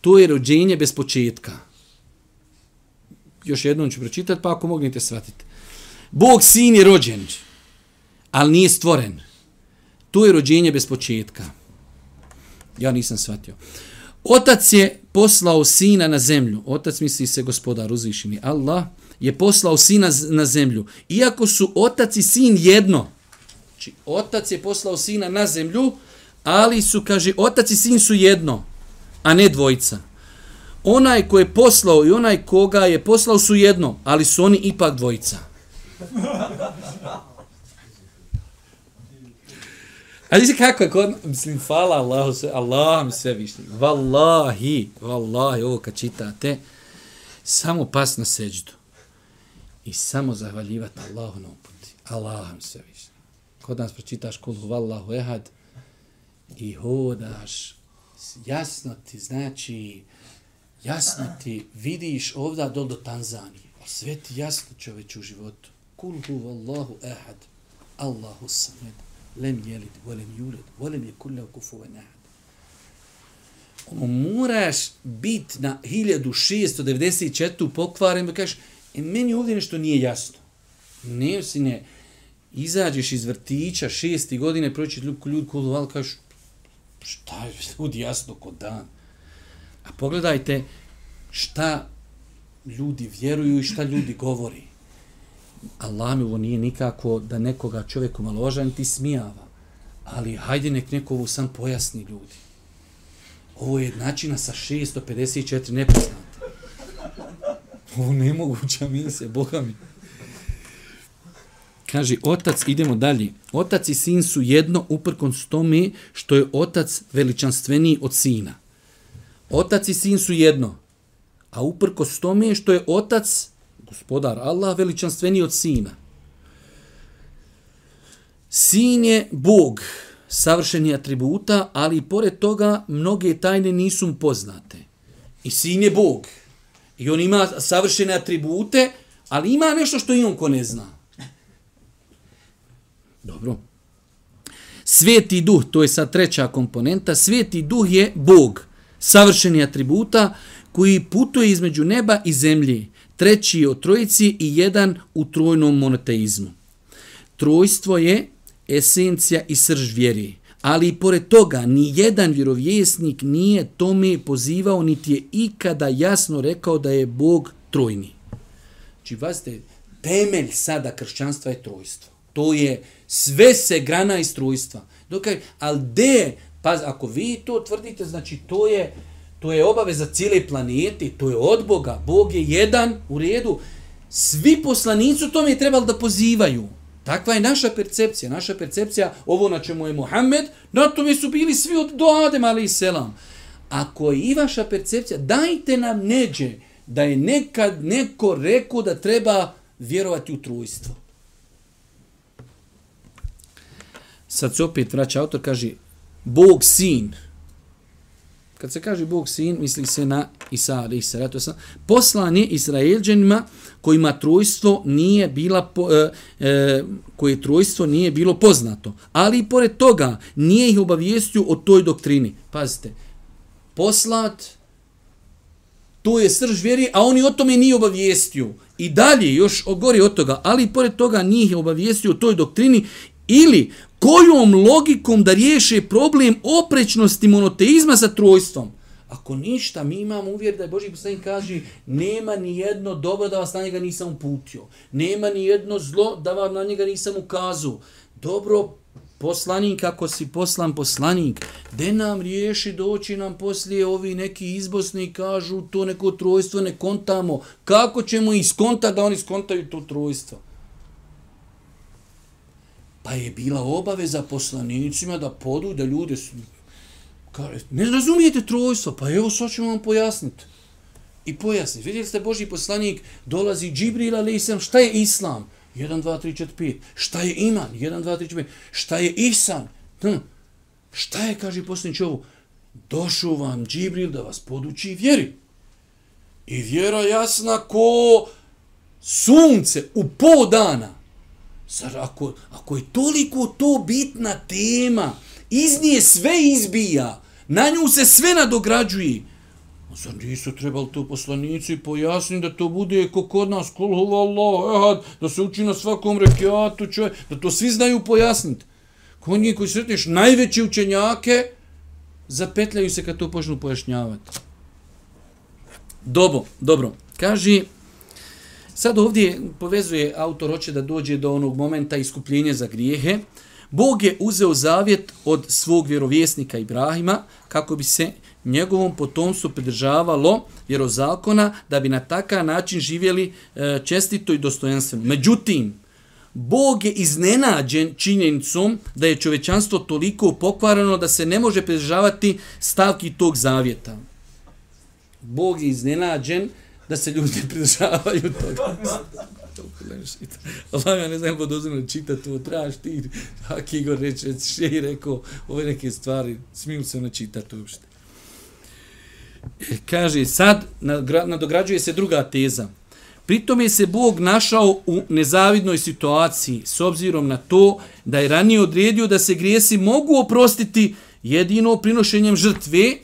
To je rođenje bez početka. Još jednom ću pročitati, pa ako mognete shvatiti. Bog sin je rođen, ali nije stvoren. To je rođenje bez početka. Ja nisam shvatio. Otac je poslao sina na zemlju. Otac misli se gospodar uzvišeni. Allah je poslao sina na zemlju. Iako su otac i sin jedno. Znači, otac je poslao sina na zemlju, ali su, kaže, otac i sin su jedno, a ne dvojica. Onaj ko je poslao i onaj koga je poslao su jedno, ali su oni ipak dvojica. A znači kako je kod, mislim, hvala Allahu, sve, Allah mi sve višnji. Wallahi, wallahi, ovo kad čitate, samo pas na seđdu. I samo zahvaljivati Allahu na uputi. Allah mi sve višnji. Kod nas pročitaš kul huvallahu ehad i hodaš, jasno ti, znači, jasno ti, vidiš ovda do do Tanzanije. Sve ti jasno čoveč u životu. Kul huvallahu ehad, Allahu samed lem jelid, volem julid, volem je kulle kufuve nehad. Ono, moraš bit na 1694. pokvaren, da kažeš, e, meni ovdje nešto nije jasno. Ne, sine, izađeš iz vrtića šesti godine, proći ljudi, ljudi kod val, kažeš, šta je ljudi jasno kod dan. A pogledajte šta ljudi vjeruju i šta ljudi govori. Allah mi ovo nije nikako da nekoga čovjeku maložan ti smijava. Ali hajde nek neko ovo sam pojasni ljudi. Ovo je načina sa 654 nepoznata. Ovo nemoguća misija, Boga mi. Kaže, otac, idemo dalje. Otac i sin su jedno uprkon s tome što je otac veličanstveniji od sina. Otac i sin su jedno. A uprko s tome što je otac gospodar Allah veličanstveniji od sina. Sin je Bog, savršeni atributa, ali pored toga mnoge tajne nisu poznate. I sin je Bog. I on ima savršene atribute, ali ima nešto što i on ko ne zna. Dobro. Sveti duh, to je sad treća komponenta, sveti duh je Bog, savršeni atributa, koji putuje između neba i zemlje treći od trojici i jedan u trojnom monoteizmu. Trojstvo je esencija i srž vjeri, ali i pored toga ni jedan vjerovjesnik nije tome pozivao, niti je ikada jasno rekao da je Bog trojni. Znači, vazite, temelj sada kršćanstva je trojstvo. To je sve se grana iz trojstva. Dokaj, ali de, pa ako vi to tvrdite, znači to je, to je obaveza cijele planete, to je od Boga, Bog je jedan u redu, svi poslanici u tome je trebali da pozivaju. Takva je naša percepcija, naša percepcija, ovo na čemu je Muhammed, na tome su bili svi od do Adem, ali i selam. Ako je i vaša percepcija, dajte nam neđe da je nekad neko rekao da treba vjerovati u trujstvo. Sad se opet vraća autor, kaže, Bog sin, Kad se kaže Bog sin, misli se na Isa, ali se ratu sam. Poslan je Israelđanima kojima trojstvo nije bila po, e, e, koje trojstvo nije bilo poznato. Ali i pored toga nije ih obavijestio o toj doktrini. Pazite, poslat to je srž vjeri, a oni o tome nije obavijestio. I dalje, još gori od toga, ali i pored toga nije ih obavijestio o toj doktrini ili kojom logikom da riješe problem oprečnosti monoteizma sa trojstvom? Ako ništa, mi imamo uvjer da je Boži poslanik kaže nema ni jedno dobro da vas na njega nisam uputio. Nema ni jedno zlo da vam na njega nisam ukazao. Dobro, poslanik, ako si poslan poslanik, de nam riješi doći nam poslije ovi neki izbosni kažu to neko trojstvo ne kontamo. Kako ćemo iskonta da oni skontaju to trojstvo? Pa je bila obaveza poslanicima da podu, da ljude su... Kare, ne razumijete trojstvo? Pa evo, sad ćemo vam pojasniti. I pojasniti. Vidjeli ste, Boži poslanik dolazi Džibril, ali šta je Islam? 1, 2, 3, 4, 5. Šta je iman? 1, 2, 3, 4, 5. Šta je ihsan? Hm. Šta je, kaže poslanič ovo? Došao vam Džibril da vas poduči vjeri. I vjera jasna ko sunce u po dana. Zar ako, ako je toliko to bitna tema, iz nje sve izbija, na nju se sve nadograđuje, Zar nisu trebali to poslanici pojasniti da to bude ko kod nas, kul Allah, ehad, da se uči na svakom rekiatu, čovjek, da to svi znaju pojasniti. Kod njih koji sretneš najveće učenjake, zapetljaju se kad to počnu pojašnjavati. Dobro, dobro. Kaži, sad ovdje povezuje autor, hoće da dođe do onog momenta iskupljenja za grijehe. Bog je uzeo zavjet od svog vjerovjesnika Ibrahima kako bi se njegovom potomstvu pridržavalo vjerozakona da bi na takav način živjeli e, čestito i dostojanstveno. Međutim, Bog je iznenađen činjenicom da je čovečanstvo toliko pokvarano da se ne može pridržavati stavki tog zavjeta. Bog je iznenađen da se ljudi pridržavaju toga. Allah ja ne znam kod čita to, trebaš ti, ak Igor reče, še i rekao, ove neke stvari, smiju se ona čitati uopšte. E, kaže, sad nadograđuje se druga teza. Pritom je se Bog našao u nezavidnoj situaciji s obzirom na to da je ranije odredio da se grijesi mogu oprostiti jedino prinošenjem žrtve,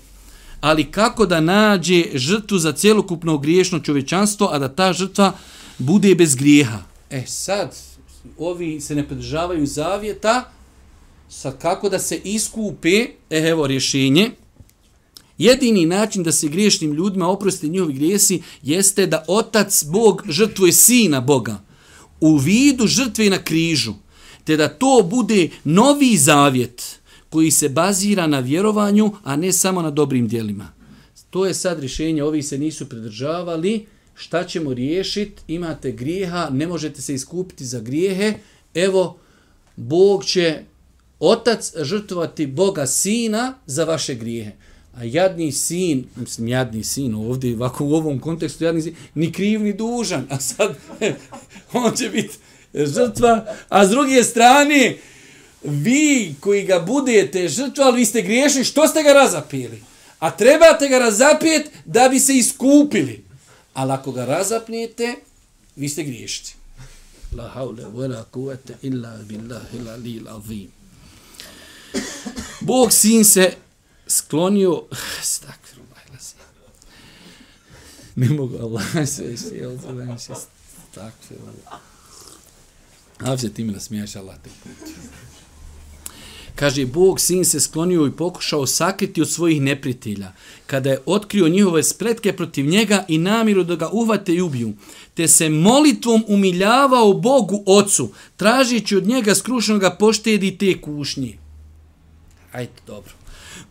ali kako da nađe žrtvu za cjelokupno griješno čovečanstvo, a da ta žrtva bude bez grijeha. E sad, ovi se ne pridržavaju zavjeta, sad kako da se iskupe, e, evo rješenje, Jedini način da se griješnim ljudima oprosti njihovi grijesi jeste da otac Bog žrtvuje sina Boga u vidu žrtve na križu, te da to bude novi zavjet koji se bazira na vjerovanju, a ne samo na dobrim dijelima. To je sad rješenje, ovi se nisu pridržavali, šta ćemo riješiti, imate grijeha, ne možete se iskupiti za grijehe, evo, Bog će otac žrtvovati Boga sina za vaše grijehe. A jadni sin, mislim jadni sin ovdje, ovako u ovom kontekstu jadni sin, ni kriv ni dužan, a sad on će biti žrtva, a s druge strane, vi koji ga budete žrtvali, vi ste griješni, što ste ga razapili? A trebate ga razapijet da bi se iskupili. Ali ako ga razapnijete, vi ste griješci. La haule wala kuvete illa billahi la lil azim. Bog sin se sklonio stakfiru. Ne mogu Allah se sjel to da mi se stakfiru. Avze ti me nasmijaš Allah te puti. Kaže, Bog sin se sklonio i pokušao sakriti od svojih neprijatelja, kada je otkrio njihove spletke protiv njega i namiru da ga uhvate i ubiju, te se molitvom umiljavao Bogu ocu, tražići od njega skrušenog poštedi te kušnje. Ajde, dobro.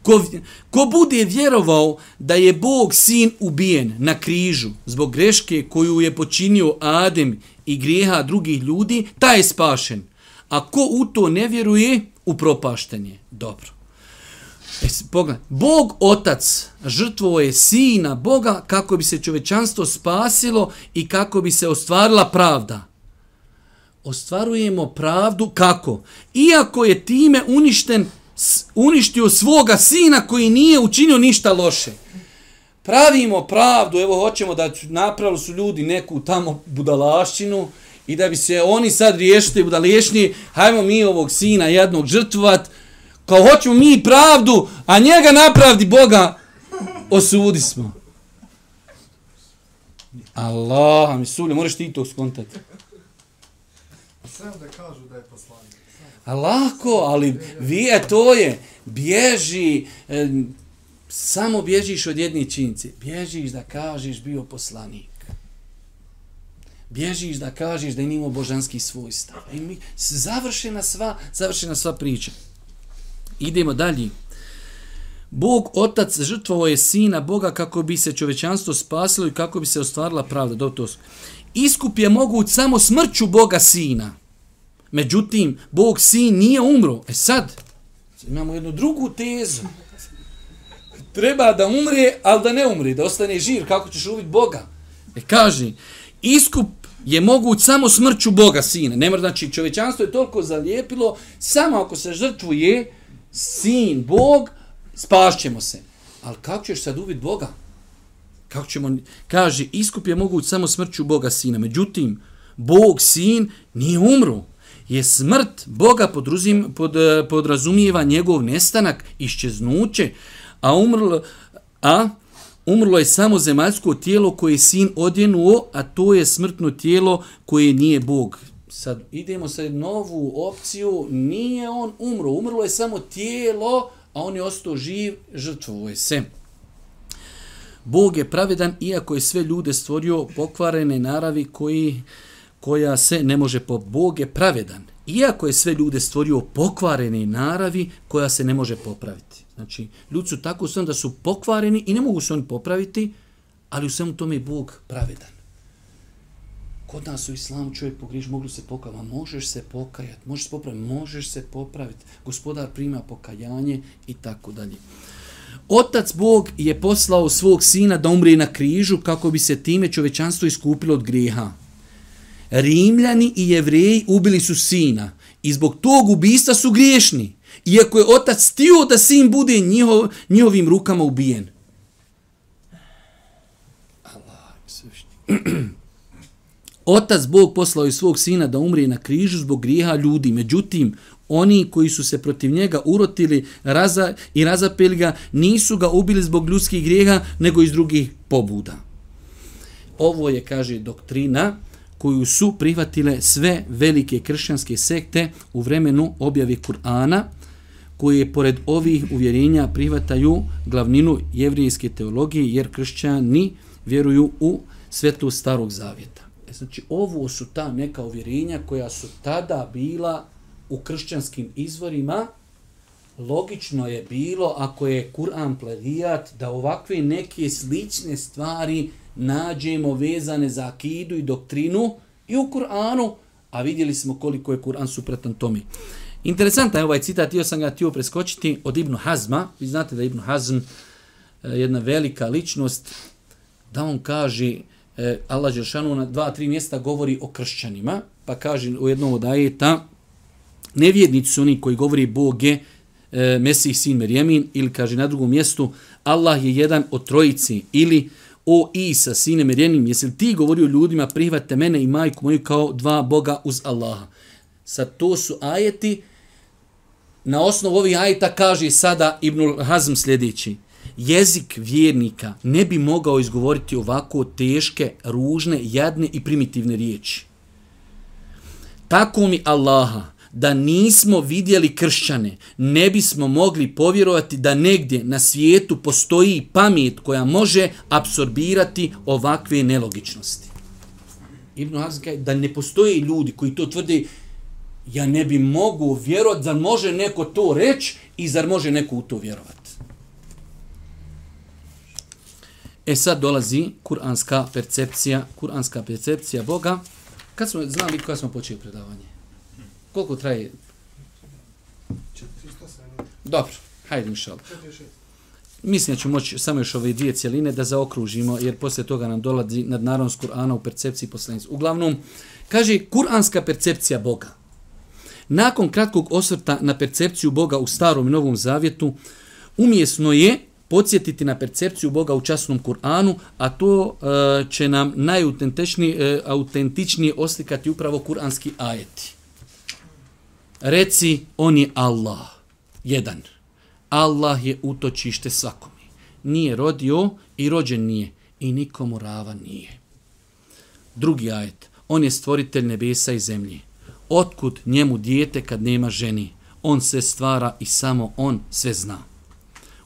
Ko, ko bude vjerovao da je Bog sin ubijen na križu zbog greške koju je počinio Adem i grijeha drugih ljudi, taj je spašen. A ko u to ne vjeruje, upropašten je. Dobro. E, pogledaj, Bog otac žrtvovo je sina Boga kako bi se čovečanstvo spasilo i kako bi se ostvarila pravda. Ostvarujemo pravdu kako? Iako je time uništen uništio svoga sina koji nije učinio ništa loše. Pravimo pravdu, evo hoćemo da napravili su ljudi neku tamo budalašćinu i da bi se oni sad riješili budalešni, hajmo mi ovog sina jednog žrtvovat, kao hoćemo mi pravdu, a njega napravdi Boga, osudi smo. Allah, mi sulje, moraš ti to skontati. Samo da kažu da je poslanik. A lako, ali vi je to je, bježi, e, samo bježiš od jedne činjice. Bježiš da kažeš bio poslanik. Bježiš da kažeš da je nimao božanski svojstav. I mi, završena sva, završena sva priča. Idemo dalje. Bog, otac, žrtvovo je sina Boga kako bi se čovečanstvo spasilo i kako bi se ostvarila pravda. Do to. Iskup je moguć samo smrću Boga sina. Međutim, Bog sin nije umro. E sad, imamo jednu drugu tezu. Treba da umre, ali da ne umre, da ostane živ. Kako ćeš ubiti Boga? E kaže, iskup je moguć samo smrću Boga sina. Ne mora, znači čovečanstvo je toliko zalijepilo, samo ako se žrtvuje sin, Bog, spašćemo se. Ali kako ćeš sad uvid Boga? Kako ćemo, kaže, iskup je moguć samo smrću Boga sina. Međutim, Bog sin nije umru. Je smrt Boga podruzim, pod, eh, podrazumijeva njegov nestanak, iščeznuće, a umrl, a umrlo je samo zemaljsko tijelo koje je sin odjenuo, a to je smrtno tijelo koje nije Bog. Sad idemo sa novu opciju, nije on umro, umrlo je samo tijelo, a on je ostao živ, žrtvovo se. Bog je pravedan, iako je sve ljude stvorio pokvarene naravi koji, koja se ne može po Bog je pravedan. Iako je sve ljude stvorio pokvarene naravi koja se ne može popraviti. Znači, ljudi su tako sam da su pokvareni i ne mogu se oni popraviti, ali u svemu tome je Bog pravedan. Kod nas u islamu čovjek pogriš, mogu se pokajati, možeš se pokajati, možeš se popraviti, možeš se popraviti, gospodar prima pokajanje i tako dalje. Otac Bog je poslao svog sina da umri na križu kako bi se time čovečanstvo iskupilo od grijeha. Rimljani i jevreji ubili su sina i zbog tog ubista su griješni. Iako je otac stio da sin bude njihov, njihovim rukama ubijen. Allah, Otac Bog poslao je svog sina da umrije na križu zbog grijeha ljudi. Međutim, oni koji su se protiv njega urotili raza, i razapeli ga, nisu ga ubili zbog ljudskih grijeha, nego iz drugih pobuda. Ovo je, kaže, doktrina koju su prihvatile sve velike kršćanske sekte u vremenu objave Kur'ana, koje pored ovih uvjerenja prihvataju glavninu jevrijske teologije, jer kršćani vjeruju u svetlu starog zavjeta. E, znači, ovo su ta neka uvjerenja koja su tada bila u kršćanskim izvorima, logično je bilo, ako je Kur'an plagijat, da ovakve neke slične stvari nađemo vezane za akidu i doktrinu i u Kur'anu, a vidjeli smo koliko je Kur'an supretan tomi. Interesantan je ovaj citat, htio sam ga htio preskočiti od Ibnu Hazma. Vi znate da je Ibnu Hazm e, jedna velika ličnost, da on kaže, e, Allah Žešanu na dva, tri mjesta govori o kršćanima, pa kaže u jednom od ajeta, nevjednici su oni koji govori Bog je e, Mesih sin Merjemin, ili kaže na drugom mjestu, Allah je jedan od trojici, ili o Isa, sine Merjenim, jesi li ti govorio ljudima, prihvate mene i majku moju kao dva Boga uz Allaha. Sad to su ajeti, na osnovu ovih ajta kaže sada Ibnul Hazm sljedeći. Jezik vjernika ne bi mogao izgovoriti ovako teške, ružne, jadne i primitivne riječi. Tako mi Allaha, da nismo vidjeli kršćane, ne bismo mogli povjerovati da negdje na svijetu postoji pamet koja može apsorbirati ovakve nelogičnosti. Ibn Hazm kaže da ne postoje ljudi koji to tvrde ja ne bi mogu vjerovati, zar može neko to reći i zar može neko u to vjerovati. E sad dolazi kuranska percepcija, kuranska percepcija Boga. Kad smo znali kada smo počeli predavanje? Koliko traje? 400 Dobro, hajde mišal. Mislim da ću moći samo još ove dvije cijeline da zaokružimo, jer poslije toga nam dolazi nad narodnost Kur'ana u percepciji poslanicu. Uglavnom, kaže kuranska percepcija Boga. Nakon kratkog osvrta na percepciju Boga u starom i novom zavjetu, umjesno je podsjetiti na percepciju Boga u časnom Kur'anu, a to e, će nam najautentičnije e, oslikati upravo kuranski ajeti. Reci, on je Allah. Jedan. Allah je utočište svakome. Nije rodio i rođen nije. I nikomu rava nije. Drugi ajet. On je stvoritelj nebesa i zemlje. Otkud njemu dijete kad nema ženi? On se stvara i samo on sve zna.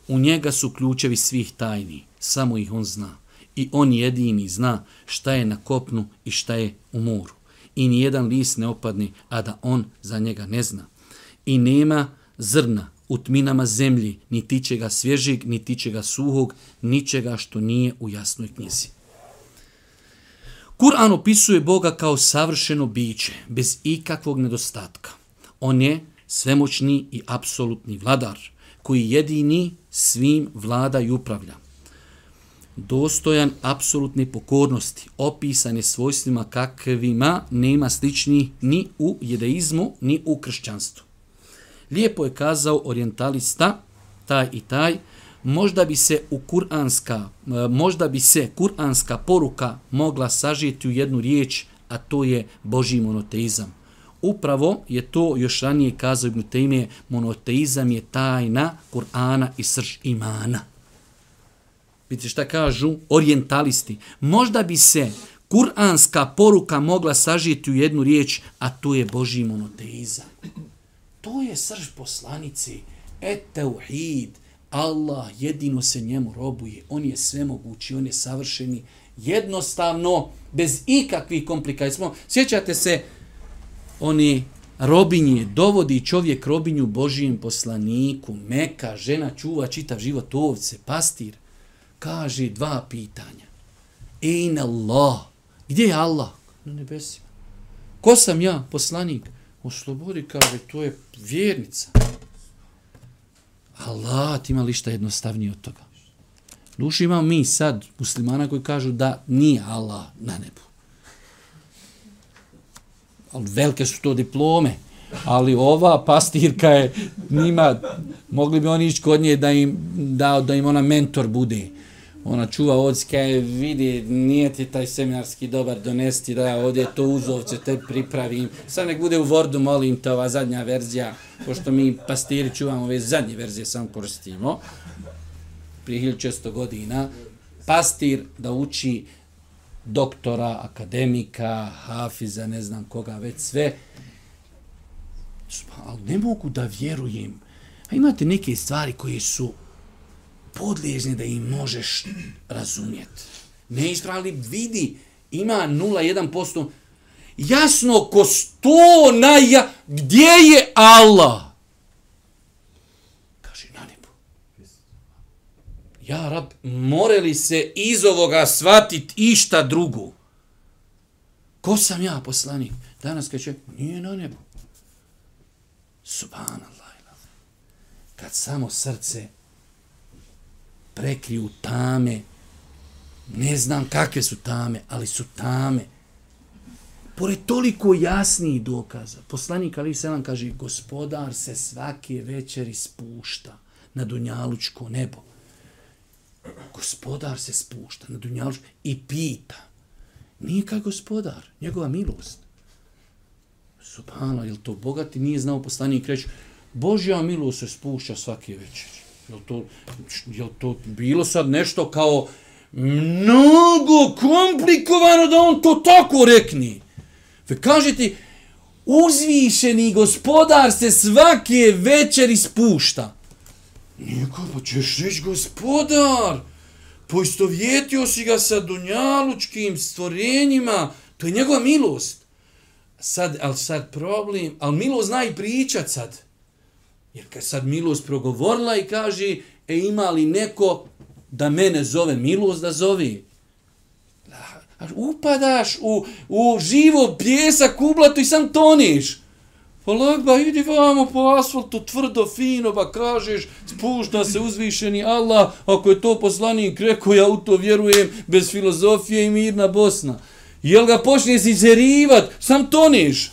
U njega su ključevi svih tajni. Samo ih on zna. I on jedini zna šta je na kopnu i šta je u moru i ni jedan list ne opadne, a da on za njega ne zna. I nema zrna u tminama zemlji, ni tiče ga svježig, ni tiče ga suhog, ničega što nije u jasnoj knjizi. Kur'an opisuje Boga kao savršeno biće, bez ikakvog nedostatka. On je svemoćni i apsolutni vladar, koji jedini svim vlada i upravlja. dostojan apsolutne pokornosti, opisan je svojstvima kakvima nema slični ni u jedeizmu, ni u kršćanstvu. Lijepo je kazao orientalista, taj i taj, možda bi se u kuranska, e, možda bi se kuranska poruka mogla sažeti u jednu riječ, a to je Božji monoteizam. Upravo je to još ranije kazao Ibn Taymije, monoteizam je tajna Kur'ana i srž imana. Vidite šta kažu orientalisti. Možda bi se kuranska poruka mogla sažiti u jednu riječ, a to je Božji monoteizam. To je srž poslanici. et tauhid Allah jedino se njemu robuje. On je svemogući, on je savršeni. Jednostavno, bez ikakvih komplikacija. Sjećate se, oni robinje, dovodi čovjek robinju Božijem poslaniku, meka, žena čuva čitav život ovce, pastir, kaže dva pitanja. Ejna Allah, gdje je Allah? Na nebesima. Ko sam ja, poslanik? Oslobodi, slobodi kaže, to je vjernica. Allah, ti ima li šta jednostavnije od toga? Duši imamo mi sad muslimana koji kažu da nije Allah na nebu ali velike su to diplome, ali ova pastirka je njima, mogli bi oni ići kod nje da im, da, da im ona mentor bude. Ona čuva odske, je, vidi, nije ti taj seminarski dobar donesti da ja ovdje to uzovce te pripravim. Sad nek bude u Wordu, molim te, ova zadnja verzija, pošto mi pastiri čuvamo ove zadnje verzije, sam koristimo, prije 1600 godina, pastir da uči doktora, akademika, hafiza, ne znam koga, već sve. Ali ne mogu da vjerujem. A imate neke stvari koje su podliježne da ih možeš razumjeti. Ne ispravili, vidi, ima 0,1%. Jasno, ko sto naja, gdje je Allah? ja rab, more li se iz ovoga shvatit išta drugo? Ko sam ja, poslanik? Danas kaže, nije na nebu. Subhanallah. Kad samo srce prekriju tame, ne znam kakve su tame, ali su tame. Pored toliko jasnijih dokaza, poslanik Ali Selam kaže, gospodar se svake večeri spušta na dunjalučko nebo gospodar se spušta na Dunjalučko i pita. Nije kao gospodar, njegova milost. Subhano, je to bogati? Nije znao poslanik reći, Božja milost se spušta svake večeri. Jel to, jel to bilo sad nešto kao mnogo komplikovano da on to tako rekni? Ve kažete, uzvišeni gospodar se svake večeri spušta. Niko, pa ćeš reći gospodar, poistovjetio si ga sa dunjalučkim stvorenjima, to je njegova milost. Sad, ali sad problem, ali milost zna i pričat sad. Jer kad sad milost progovorila i kaže, e ima li neko da mene zove milost da zove? Upadaš u, u živo pjesak, ublato i sam toniš. Pa lagba, idi vamo po asfaltu, tvrdo, fino, ba kažeš, spušta se uzvišeni Allah, ako je to poslanik, rekao, ja u to vjerujem, bez filozofije i mirna Bosna. Jel ga počne zizerivat, sam toniš.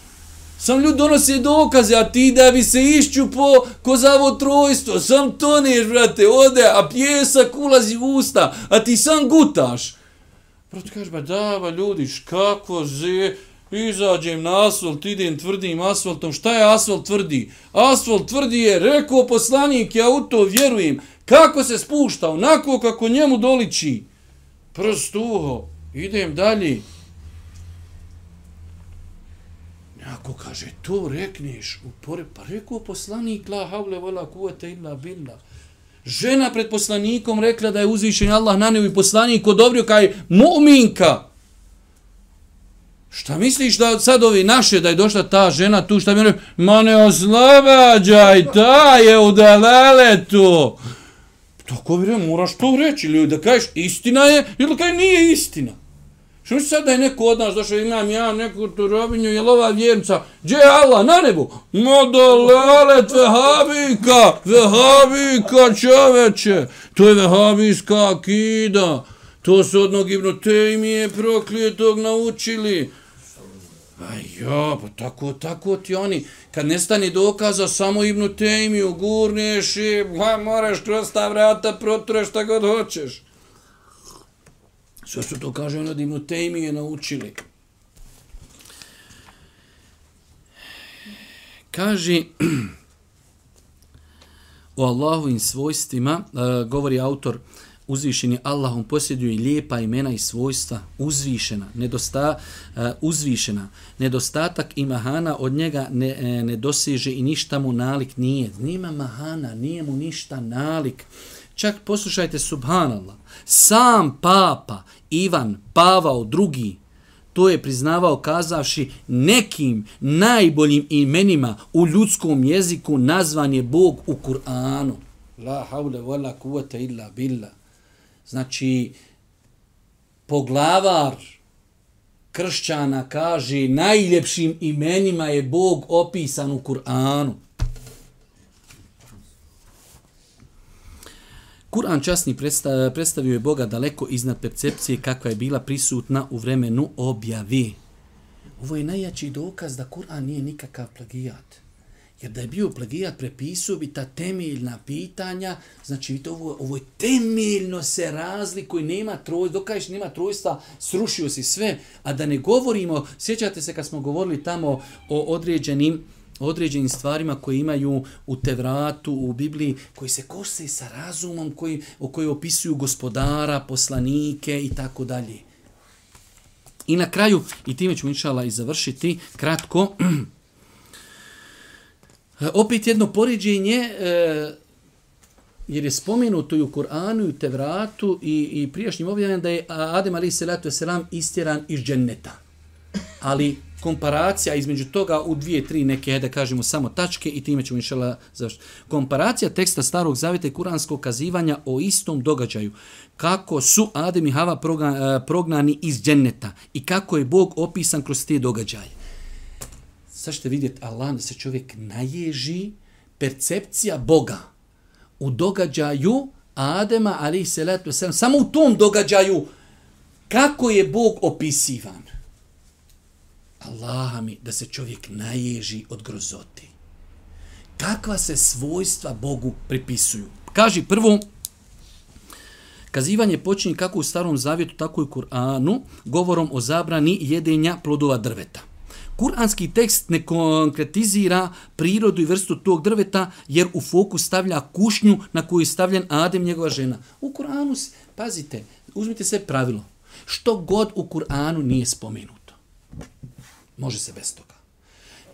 Sam ljudi donose dokaze, a ti da bi se išću po ko zavo trojstvo, sam toneš, brate, ode, a pjesak ulazi u usta, a ti sam gutaš. Brate, kaže, ba da, ba ljudi, kako ze, izađem na asfalt, idem tvrdim asfaltom. Šta je asfalt tvrdi? Asfalt tvrdi je, rekao poslanik, ja u to vjerujem. Kako se spušta? Onako kako njemu doliči. Prst uho. Idem dalje. Ako kaže, to rekneš, upore, pa rekao poslanik, la havle vola kuvete illa billah. Žena pred poslanikom rekla da je uzvišen Allah na nebu i poslanik odobrio kaj mu'minka. Šta misliš da sad ovi naše, da je došla ta žena tu, šta mi rekao, ma ne oslobađaj, ta je u daleletu. Tako bi rekao, moraš to reći, ili da kažeš istina je, ili kaj nije istina. Što će sad da je neko od nas došao, imam ja neku tu robinju, je ova vjernica, gdje je Allah, na nebu? Ma dolalet vehabika, vehabika čoveče, to je vehabijska akida. To su od Ibn Tejmije prokljetog naučili. A ja, pa tako, tako ti oni, kad nestane dokaza, samo Ibn Tejmiju gurneš i ha, moraš kroz ta vrata protureš šta god hoćeš. Sve su to, kaže, on od Ibn naučili. Kaže, o Allahovim svojstvima, uh, govori autor, uzvišeni Allahom posjeduje lijepa imena i svojstva, uzvišena, nedosta, uh, uzvišena, nedostatak i mahana od njega ne, e, ne doseže i ništa mu nalik nije. Nima mahana, nije mu ništa nalik. Čak poslušajte, subhanallah, sam papa Ivan Pavao II, to je priznavao kazavši nekim najboljim imenima u ljudskom jeziku nazvan je Bog u Kur'anu. La haule wala kuvata illa billah. Znači, poglavar kršćana kaže najljepšim imenima je Bog opisan u Kur'anu. Kur'an časni predstavio je Boga daleko iznad percepcije kakva je bila prisutna u vremenu objavi. Ovo je najjači dokaz da Kur'an nije nikakav plagijat. Jer da je bio plagijat, prepisao bi ta temeljna pitanja, znači vidite, ovo, ovo je temeljno se razlikuje, nema troj, dokaješ nema trojstva, srušio si sve, a da ne govorimo, sjećate se kad smo govorili tamo o određenim određenim stvarima koje imaju u Tevratu, u Bibliji, koji se kose sa razumom, koji, o koji opisuju gospodara, poslanike i tako dalje. I na kraju, i time ću inšala i završiti, kratko, opet jedno poređenje, e, jer je spomenuto i u Koranu i u Tevratu i, i prijašnjim objavljanjem da je Adem Ali Selatu Selam istjeran iz dženneta. Ali komparacija između toga u dvije, tri neke, da kažemo, samo tačke i time ćemo inšala završiti. Komparacija teksta Starog zavjeta i Kuranskog kazivanja o istom događaju. Kako su Adem i Hava e, prognani iz dženneta i kako je Bog opisan kroz te događaje. Sad ćete vidjeti Allah da se čovjek naježi percepcija Boga u događaju Adema, ali i selatu, samo u tom događaju kako je Bog opisivan. Allaha mi da se čovjek naježi od grozoti. Kakva se svojstva Bogu pripisuju? Kaži prvo, kazivanje počinje kako u starom zavjetu, tako i u Kur'anu, govorom o zabrani jedenja plodova drveta. Kur'anski tekst ne konkretizira prirodu i vrstu tog drveta, jer u fokus stavlja kušnju na koju je stavljen Adem, njegova žena. U Kur'anu, pazite, uzmite sve pravilo. Što god u Kur'anu nije spomenuto. Može se bez toga.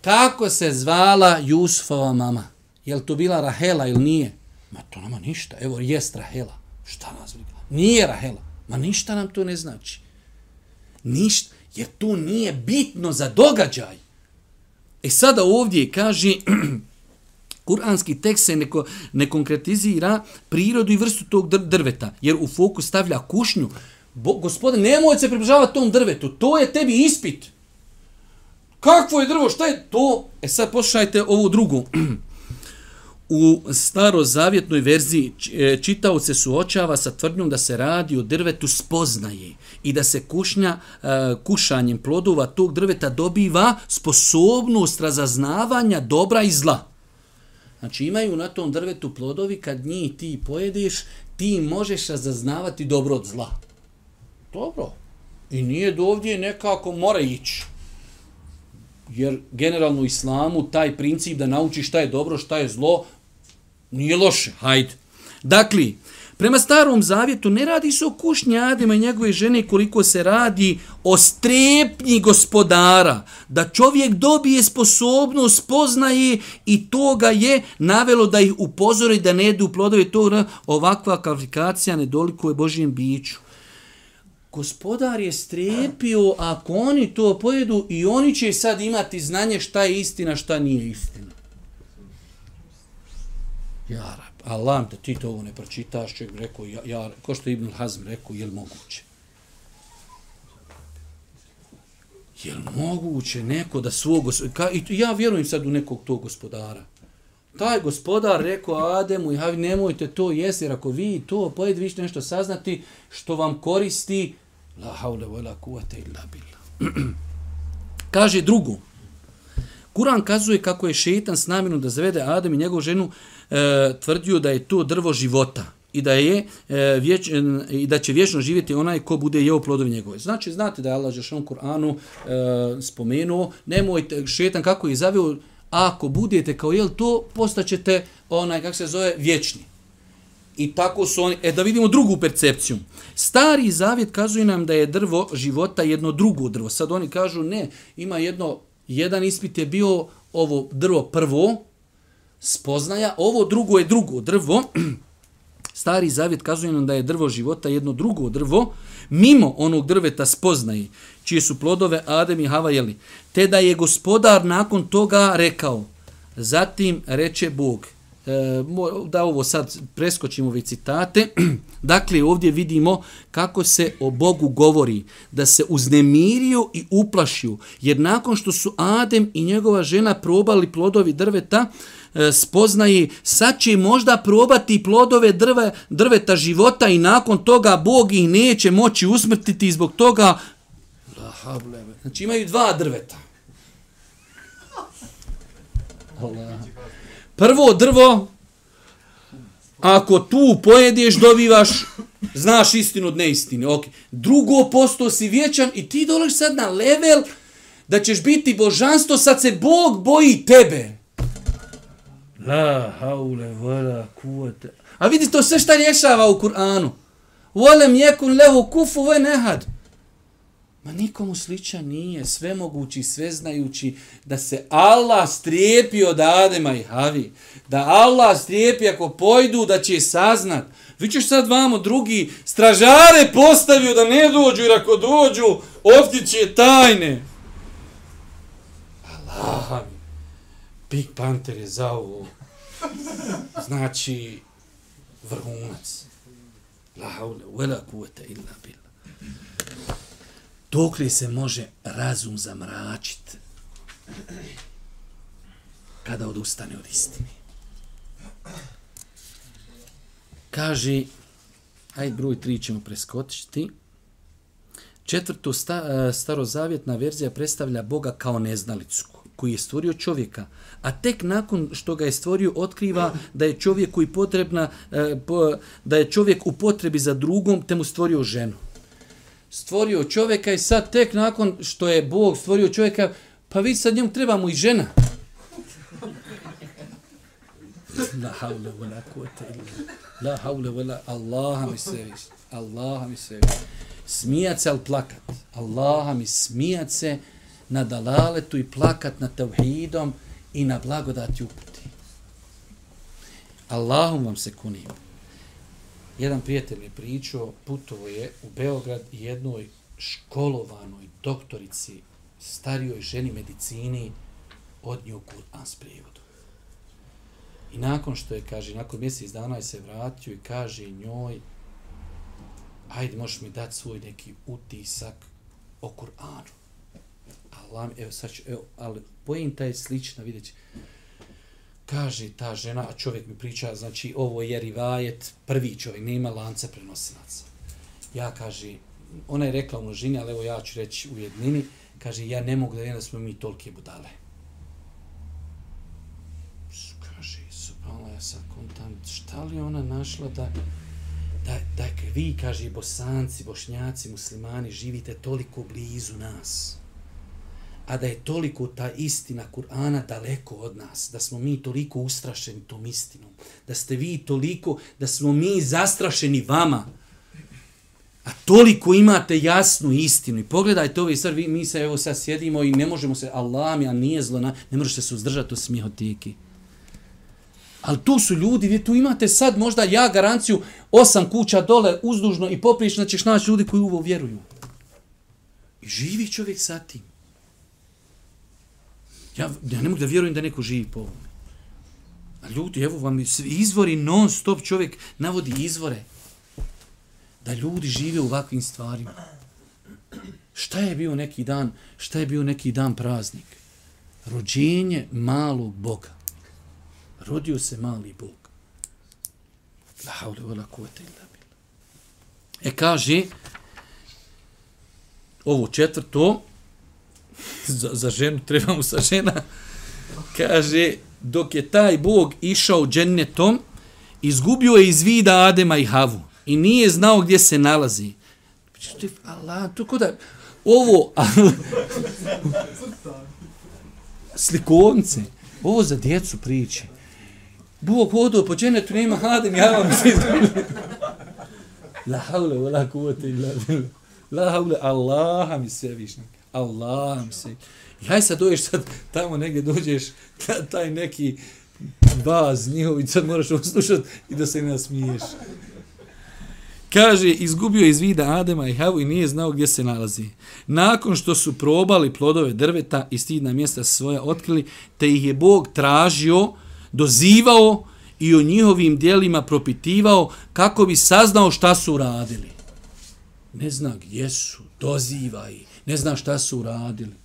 Kako se zvala Jusufova mama? Je li to bila Rahela ili nije? Ma to nama ništa. Evo, jest Rahela. Šta nas briga? Nije Rahela. Ma ništa nam to ne znači. Ništa. Jer to nije bitno za događaj. E sada ovdje kaže, kuranski tekst se neko, ne konkretizira prirodu i vrstu tog drveta. Jer u fokus stavlja kušnju. Bo, gospodin, nemoj se približavati tom drvetu. To je tebi ispit. Kakvo je drvo? Šta je to? E sad poslušajte ovu drugu. U starozavjetnoj verziji e, čitao se suočava sa tvrdnjom da se radi o drvetu spoznaje i da se kušnja e, kušanjem plodova tog drveta dobiva sposobnost razaznavanja dobra i zla. Znači imaju na tom drvetu plodovi kad njih ti pojedeš, ti možeš razaznavati dobro od zla. Dobro. I nije do ovdje nekako mora ići jer generalno u islamu taj princip da nauči šta je dobro, šta je zlo, nije loše. Hajde. Dakle, prema starom zavjetu ne radi se o kušnji Adema i njegove žene koliko se radi o strepnji gospodara, da čovjek dobije sposobnost, spoznaje i toga je navelo da ih upozori da ne jedu plodove To ovakva kvalifikacija nedoliko je Božijem biću gospodar je strepio ako oni to pojedu i oni će sad imati znanje šta je istina, šta nije istina. Ja, Allah da ti to ovo ne pročitaš, čovjek rekao, ja, ja, ko što Ibn Hazm rekao, je li moguće? Je li moguće neko da svog, ka, ja vjerujem sad u nekog tog gospodara. Taj gospodar rekao Ademu i Havi, nemojte to jesti, jer ako vi to pojede, vi ćete nešto saznati što vam koristi. La haule vola kuvate illa billah. Kaže drugu. Kur'an kazuje kako je šetan s namjerom da zavede Adem i njegovu ženu e, tvrdio da je to drvo života i da je e, vječ, e, i da će vječno živjeti onaj ko bude jeo plodovi njegove. Znači, znate da je Allah Žešan Kur'anu e, spomenuo, nemojte, šetan kako je zaveo, ako budete kao jel to, postaćete onaj, kako se zove, vječni. I tako su oni, e da vidimo drugu percepciju. Stari zavjet kazuje nam da je drvo života jedno drugo drvo. Sad oni kažu ne, ima jedno, jedan ispit je bio ovo drvo prvo, spoznaja, ovo drugo je drugo drvo, Stari zavjet kazuje nam da je drvo života jedno drugo drvo, mimo onog drveta spoznaje, čije su plodove Adem i Hava jeli. Te da je gospodar nakon toga rekao, zatim reče Bog, e, da ovo sad preskočimo ove citate, dakle ovdje vidimo kako se o Bogu govori, da se uznemirio i uplašio, jer nakon što su Adem i njegova žena probali plodovi drveta, e, spoznaje, sad će možda probati plodove drve, drveta života i nakon toga Bog ih neće moći usmrtiti zbog toga. Znači imaju dva drveta. Prvo drvo, ako tu pojedeš, dobivaš, znaš istinu od neistine. Okay. Drugo, posto si vječan i ti dolaš sad na level da ćeš biti božanstvo, sad se Bog boji tebe. La haule wala kuvata. A vidi to sve šta rješava u Kur'anu. Volem jekun lehu kufu ve nehad. Ma nikomu sličan nije, sve mogući, sve znajući da se Allah strijepi od Adema i Havi. Da Allah strijepi ako pojdu da će saznat. Vi ćeš sad vamo drugi stražare postavio da ne dođu jer ako dođu ovdje će tajne. Allah Big Panther je za ovo znači vrhunac. La haule, vela kuvete illa billah. Dok li se može razum zamračiti kada odustane od istine? Kaže, aj broj tri ćemo preskočiti. Četvrto, sta, e, starozavjetna verzija predstavlja Boga kao neznalicu koji je stvorio čovjeka, a tek nakon što ga je stvorio otkriva da je čovjek koji potrebna e, da je čovjek u potrebi za drugom te mu stvorio ženu. Stvorio čovjeka i sad tek nakon što je Bog stvorio čovjeka, pa vi sad njemu treba mu i žena. La haule wala kuvvete illa La haule wala Allaha mi se Allaha mi se Smijat se ali plakat. Allaha mi smijat se na dalaletu i plakat na tevhidom i na blagodati uputi. Allahom vam se kunim. Jedan prijatelj mi pričao, putovo je u Beograd jednoj školovanoj doktorici, starijoj ženi medicini, od nju Kur'an s prijevodu. I nakon što je, kaže, nakon mjesec dana je se vratio i kaže njoj, ajde, možeš mi dati svoj neki utisak o Kur'anu. Allah, evo sad ću, evo, ali pojenta je slična, vidjet će. Kaže ta žena, a čovjek mi priča, znači ovo je rivajet, prvi čovjek, nema lance prenosinaca. Ja kaže, ona je rekla u množini, ali evo ja ću reći u jednini, kaže, ja ne mogu da vjerujem da smo mi tolike budale. Kaže, subhanallah, ja sad kontam, šta li ona našla da, da, da vi, kaže, bosanci, bošnjaci, muslimani, živite toliko blizu nas a da je toliko ta istina Kur'ana daleko od nas, da smo mi toliko ustrašeni tom istinom, da ste vi toliko, da smo mi zastrašeni vama, a toliko imate jasnu istinu. I pogledajte ovo i sad mi se evo sad sjedimo i ne možemo se, Allah mi, a nije zlo, ne možete se suzdržati od smihotiki. Ali tu su ljudi, vi tu imate sad možda ja garanciju osam kuća dole uzdužno i poprično ćeš naći ljudi koji uvo vjeruju. I živi čovjek sa tim. Ja, ja ne mogu da vjerujem da neko živi po ovome. A ljudi, evo vam izvori non stop čovjek navodi izvore. Da ljudi žive u ovakvim stvarima. Šta je bio neki dan, šta je bio neki dan praznik? Rođenje malog Boga. rodio se mali Bog. La haule vola kuvete illa billah. E kaže, ovo četvrto, za, za ženu, treba mu sa žena, kaže, dok je taj Bog išao džennetom, izgubio je iz vida Adema i Havu i nije znao gdje se nalazi. Allah, to kod da... Ovo... slikovnice. Ovo za djecu priče. Bog hodio po dženetu, nema Adem, ja vam se izgubio. La haule, la kuvate, la billah. La havle, Allaha mi sve višnjaka. Allah se. I Ja sad doješ sad tamo negdje dođeš, taj neki baz njihov i sad moraš ovo slušat i da se ne nasmiješ. Kaže, izgubio iz vida Adema i Havu i nije znao gdje se nalazi. Nakon što su probali plodove drveta i stidna mjesta svoja otkrili, te ih je Bog tražio, dozivao i o njihovim dijelima propitivao kako bi saznao šta su radili. Ne zna gdje su, doziva ih, ne zna šta su radili.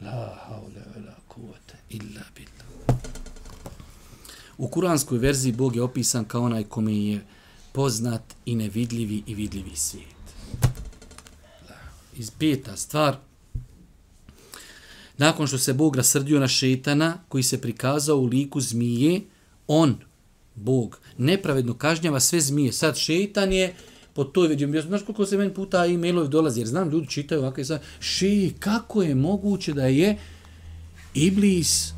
La haule ve la kuvvete illa billah. U kuranskoj verziji Bog je opisan kao onaj kome je poznat i nevidljivi i vidljivi svijet. Iz peta stvar, nakon što se Bog rasrdio na šetana koji se prikazao u liku zmije, on, Bog, nepravedno kažnjava sve zmije. Sad šetan je po toj veđi. Ja znaš koliko se meni puta e-mailovi dolazi, jer znam, ljudi čitaju ovakve sad, še, kako je moguće da je Iblis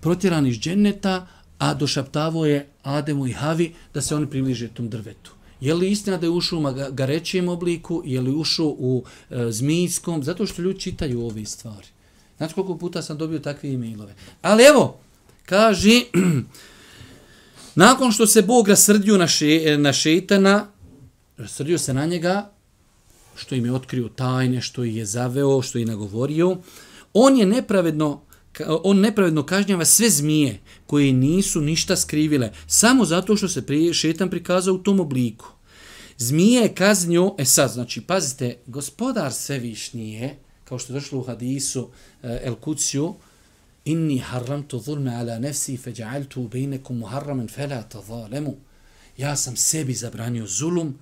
protjeran iz dženeta, a došaptavo je Ademu i Havi da se oni približe tom drvetu. Je li istina da je ušao u garećijem obliku, je li ušao u e, zmijskom, zato što ljudi čitaju ove stvari. Znači koliko puta sam dobio takve e-mailove. Ali evo, kaže, nakon što se Bog rasrdio na, še, na šetana, rasrdio se na njega, što im je otkrio tajne, što ih je zaveo, što je nagovorio, on je nepravedno on nepravedno kažnjava sve zmije koje nisu ništa skrivile, samo zato što se prije šetan prikazao u tom obliku. Zmije je kaznio, e sad, znači, pazite, gospodar svevišnji je, kao što je došlo u hadisu e, El Kuciju, inni harram to zulme ala nefsi feđa'altu bejnekum muharramen fela ta zalemu. Ja sam sebi zabranio zulum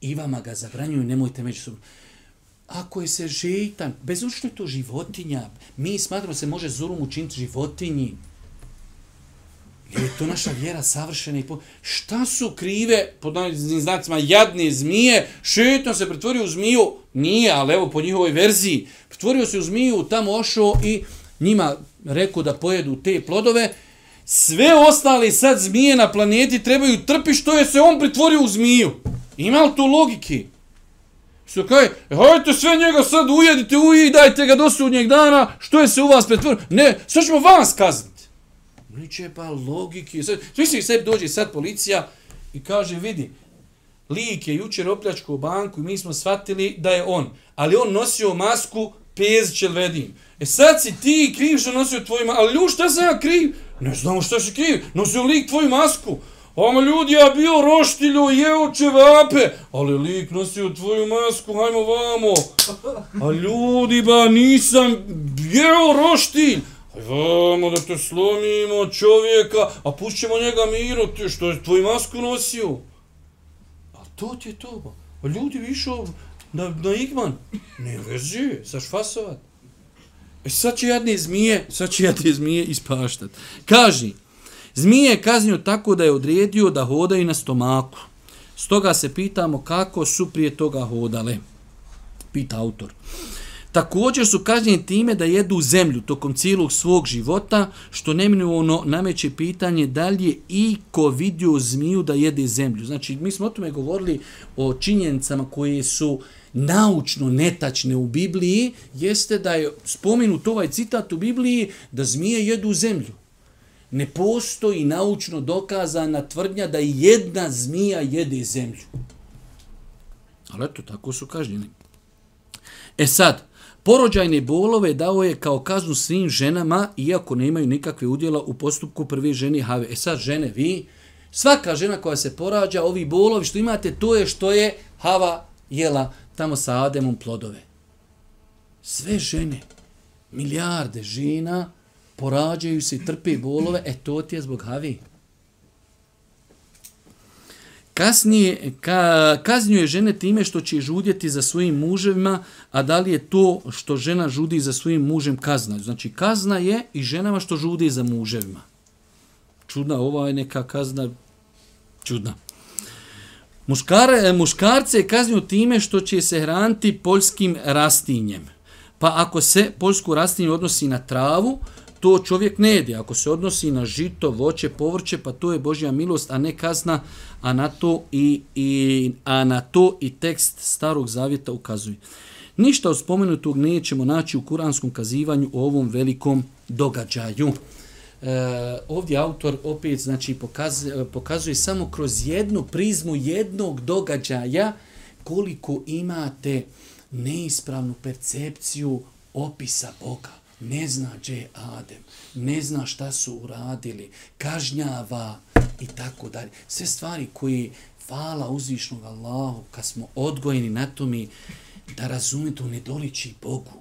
i vama ga zabranjuju, nemojte među ako je se žetan, bez je to životinja, mi smatramo se može zulum učiniti životinji. Je to naša vjera savršena i po... Šta su krive, pod najzim znacima, jadne zmije, šetan se pretvorio u zmiju, nije, ali evo po njihovoj verziji, pretvorio se u zmiju, tamo ošao i njima rekao da pojedu te plodove, sve ostali sad zmije na planeti trebaju trpi što je se on pretvorio u zmiju. Ima li tu logike? Što kaže, e, hajte sve njega sad ujedite u i dajte ga do sudnjeg dana, što je se u vas pretvorio? Ne, sad ćemo vas kazniti. Niče pa logiki. Sad, misli sebi dođe sad policija i kaže, vidi, lik je jučer opljačko banku i mi smo shvatili da je on. Ali on nosio masku Pez Čelvedin. E sad si ti kriv što nosio tvoju masku. Ali ljuš, šta sam ja kriv? Ne znamo šta si kriv. Nosio lik tvoju masku. Oma ljudi, ja bio roštilju, jeo čevape, ali lik nosio tvoju masku, hajmo vamo. A ljudi, ba, nisam jeo roštilj. Aj vamo da te slomimo čovjeka, a pušćemo njega miro, ti što je tvoju masku nosio. A to ti je to, ba. A ljudi višo na, na igman. Ne vezi, saš fasovat. E sad će jadne zmije, sad će jadne zmije ispaštat. Kaži, Zmije je kaznio tako da je odredio da hodaju na stomaku. Stoga se pitamo kako su prije toga hodale. Pita autor. Također su kažnjeni time da jedu zemlju tokom cijelog svog života, što neminovno nameće pitanje da li je i vidio zmiju da jede zemlju. Znači, mi smo o tome govorili o činjenicama koje su naučno netačne u Bibliji, jeste da je spomenut ovaj citat u Bibliji da zmije jedu zemlju ne postoji naučno dokazana tvrdnja da jedna zmija jede zemlju. Ali eto, tako su kažnjeni. E sad, porođajne bolove dao je kao kaznu svim ženama, iako ne imaju nikakve udjela u postupku prve žene have. E sad, žene, vi, svaka žena koja se porađa, ovi bolovi što imate, to je što je hava jela tamo sa Ademom plodove. Sve žene, milijarde žena, porađaju se i trpe bolove, e to ti je zbog havi. Kasnije ka, kaznjuje žene time što će žudjeti za svojim muževima, a da li je to što žena žudi za svojim mužem kazna? Znači kazna je i ženama što žudi za muževima. Čudna, ova je neka kazna čudna. Muškar, e, muškarce kaznju time što će se hraniti poljskim rastinjem. Pa ako se poljsku rastinju odnosi na travu, to čovjek ne jede. Ako se odnosi na žito, voće, povrće, pa to je Božja milost, a ne kazna, a na to i, i, a na to i tekst starog zavjeta ukazuje. Ništa od spomenutog nećemo naći u kuranskom kazivanju o ovom velikom događaju. E, ovdje autor opet znači pokazuje, pokazuje samo kroz jednu prizmu jednog događaja koliko imate neispravnu percepciju opisa Boga. Ne zna gdje Adem, ne zna šta su uradili, kažnjava i tako dalje. Sve stvari koje fala uzvišnog Allahu, kad smo odgojeni na to mi da razume to ne doliči Bogu.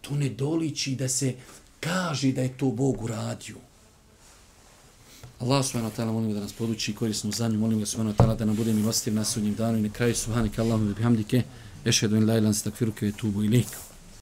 To ne doliči da se kaže da je to Bog uradio. Allah subhanahu wa ta'ala molim da nas poduči korisnu zanju, molim ga subhanahu wa ta'ala da nam bude milostiv na sudnjem danu i na kraju subhanika Allahumma bihamdike, ešhedu in la ilan stakfiruke ve tubu ilika.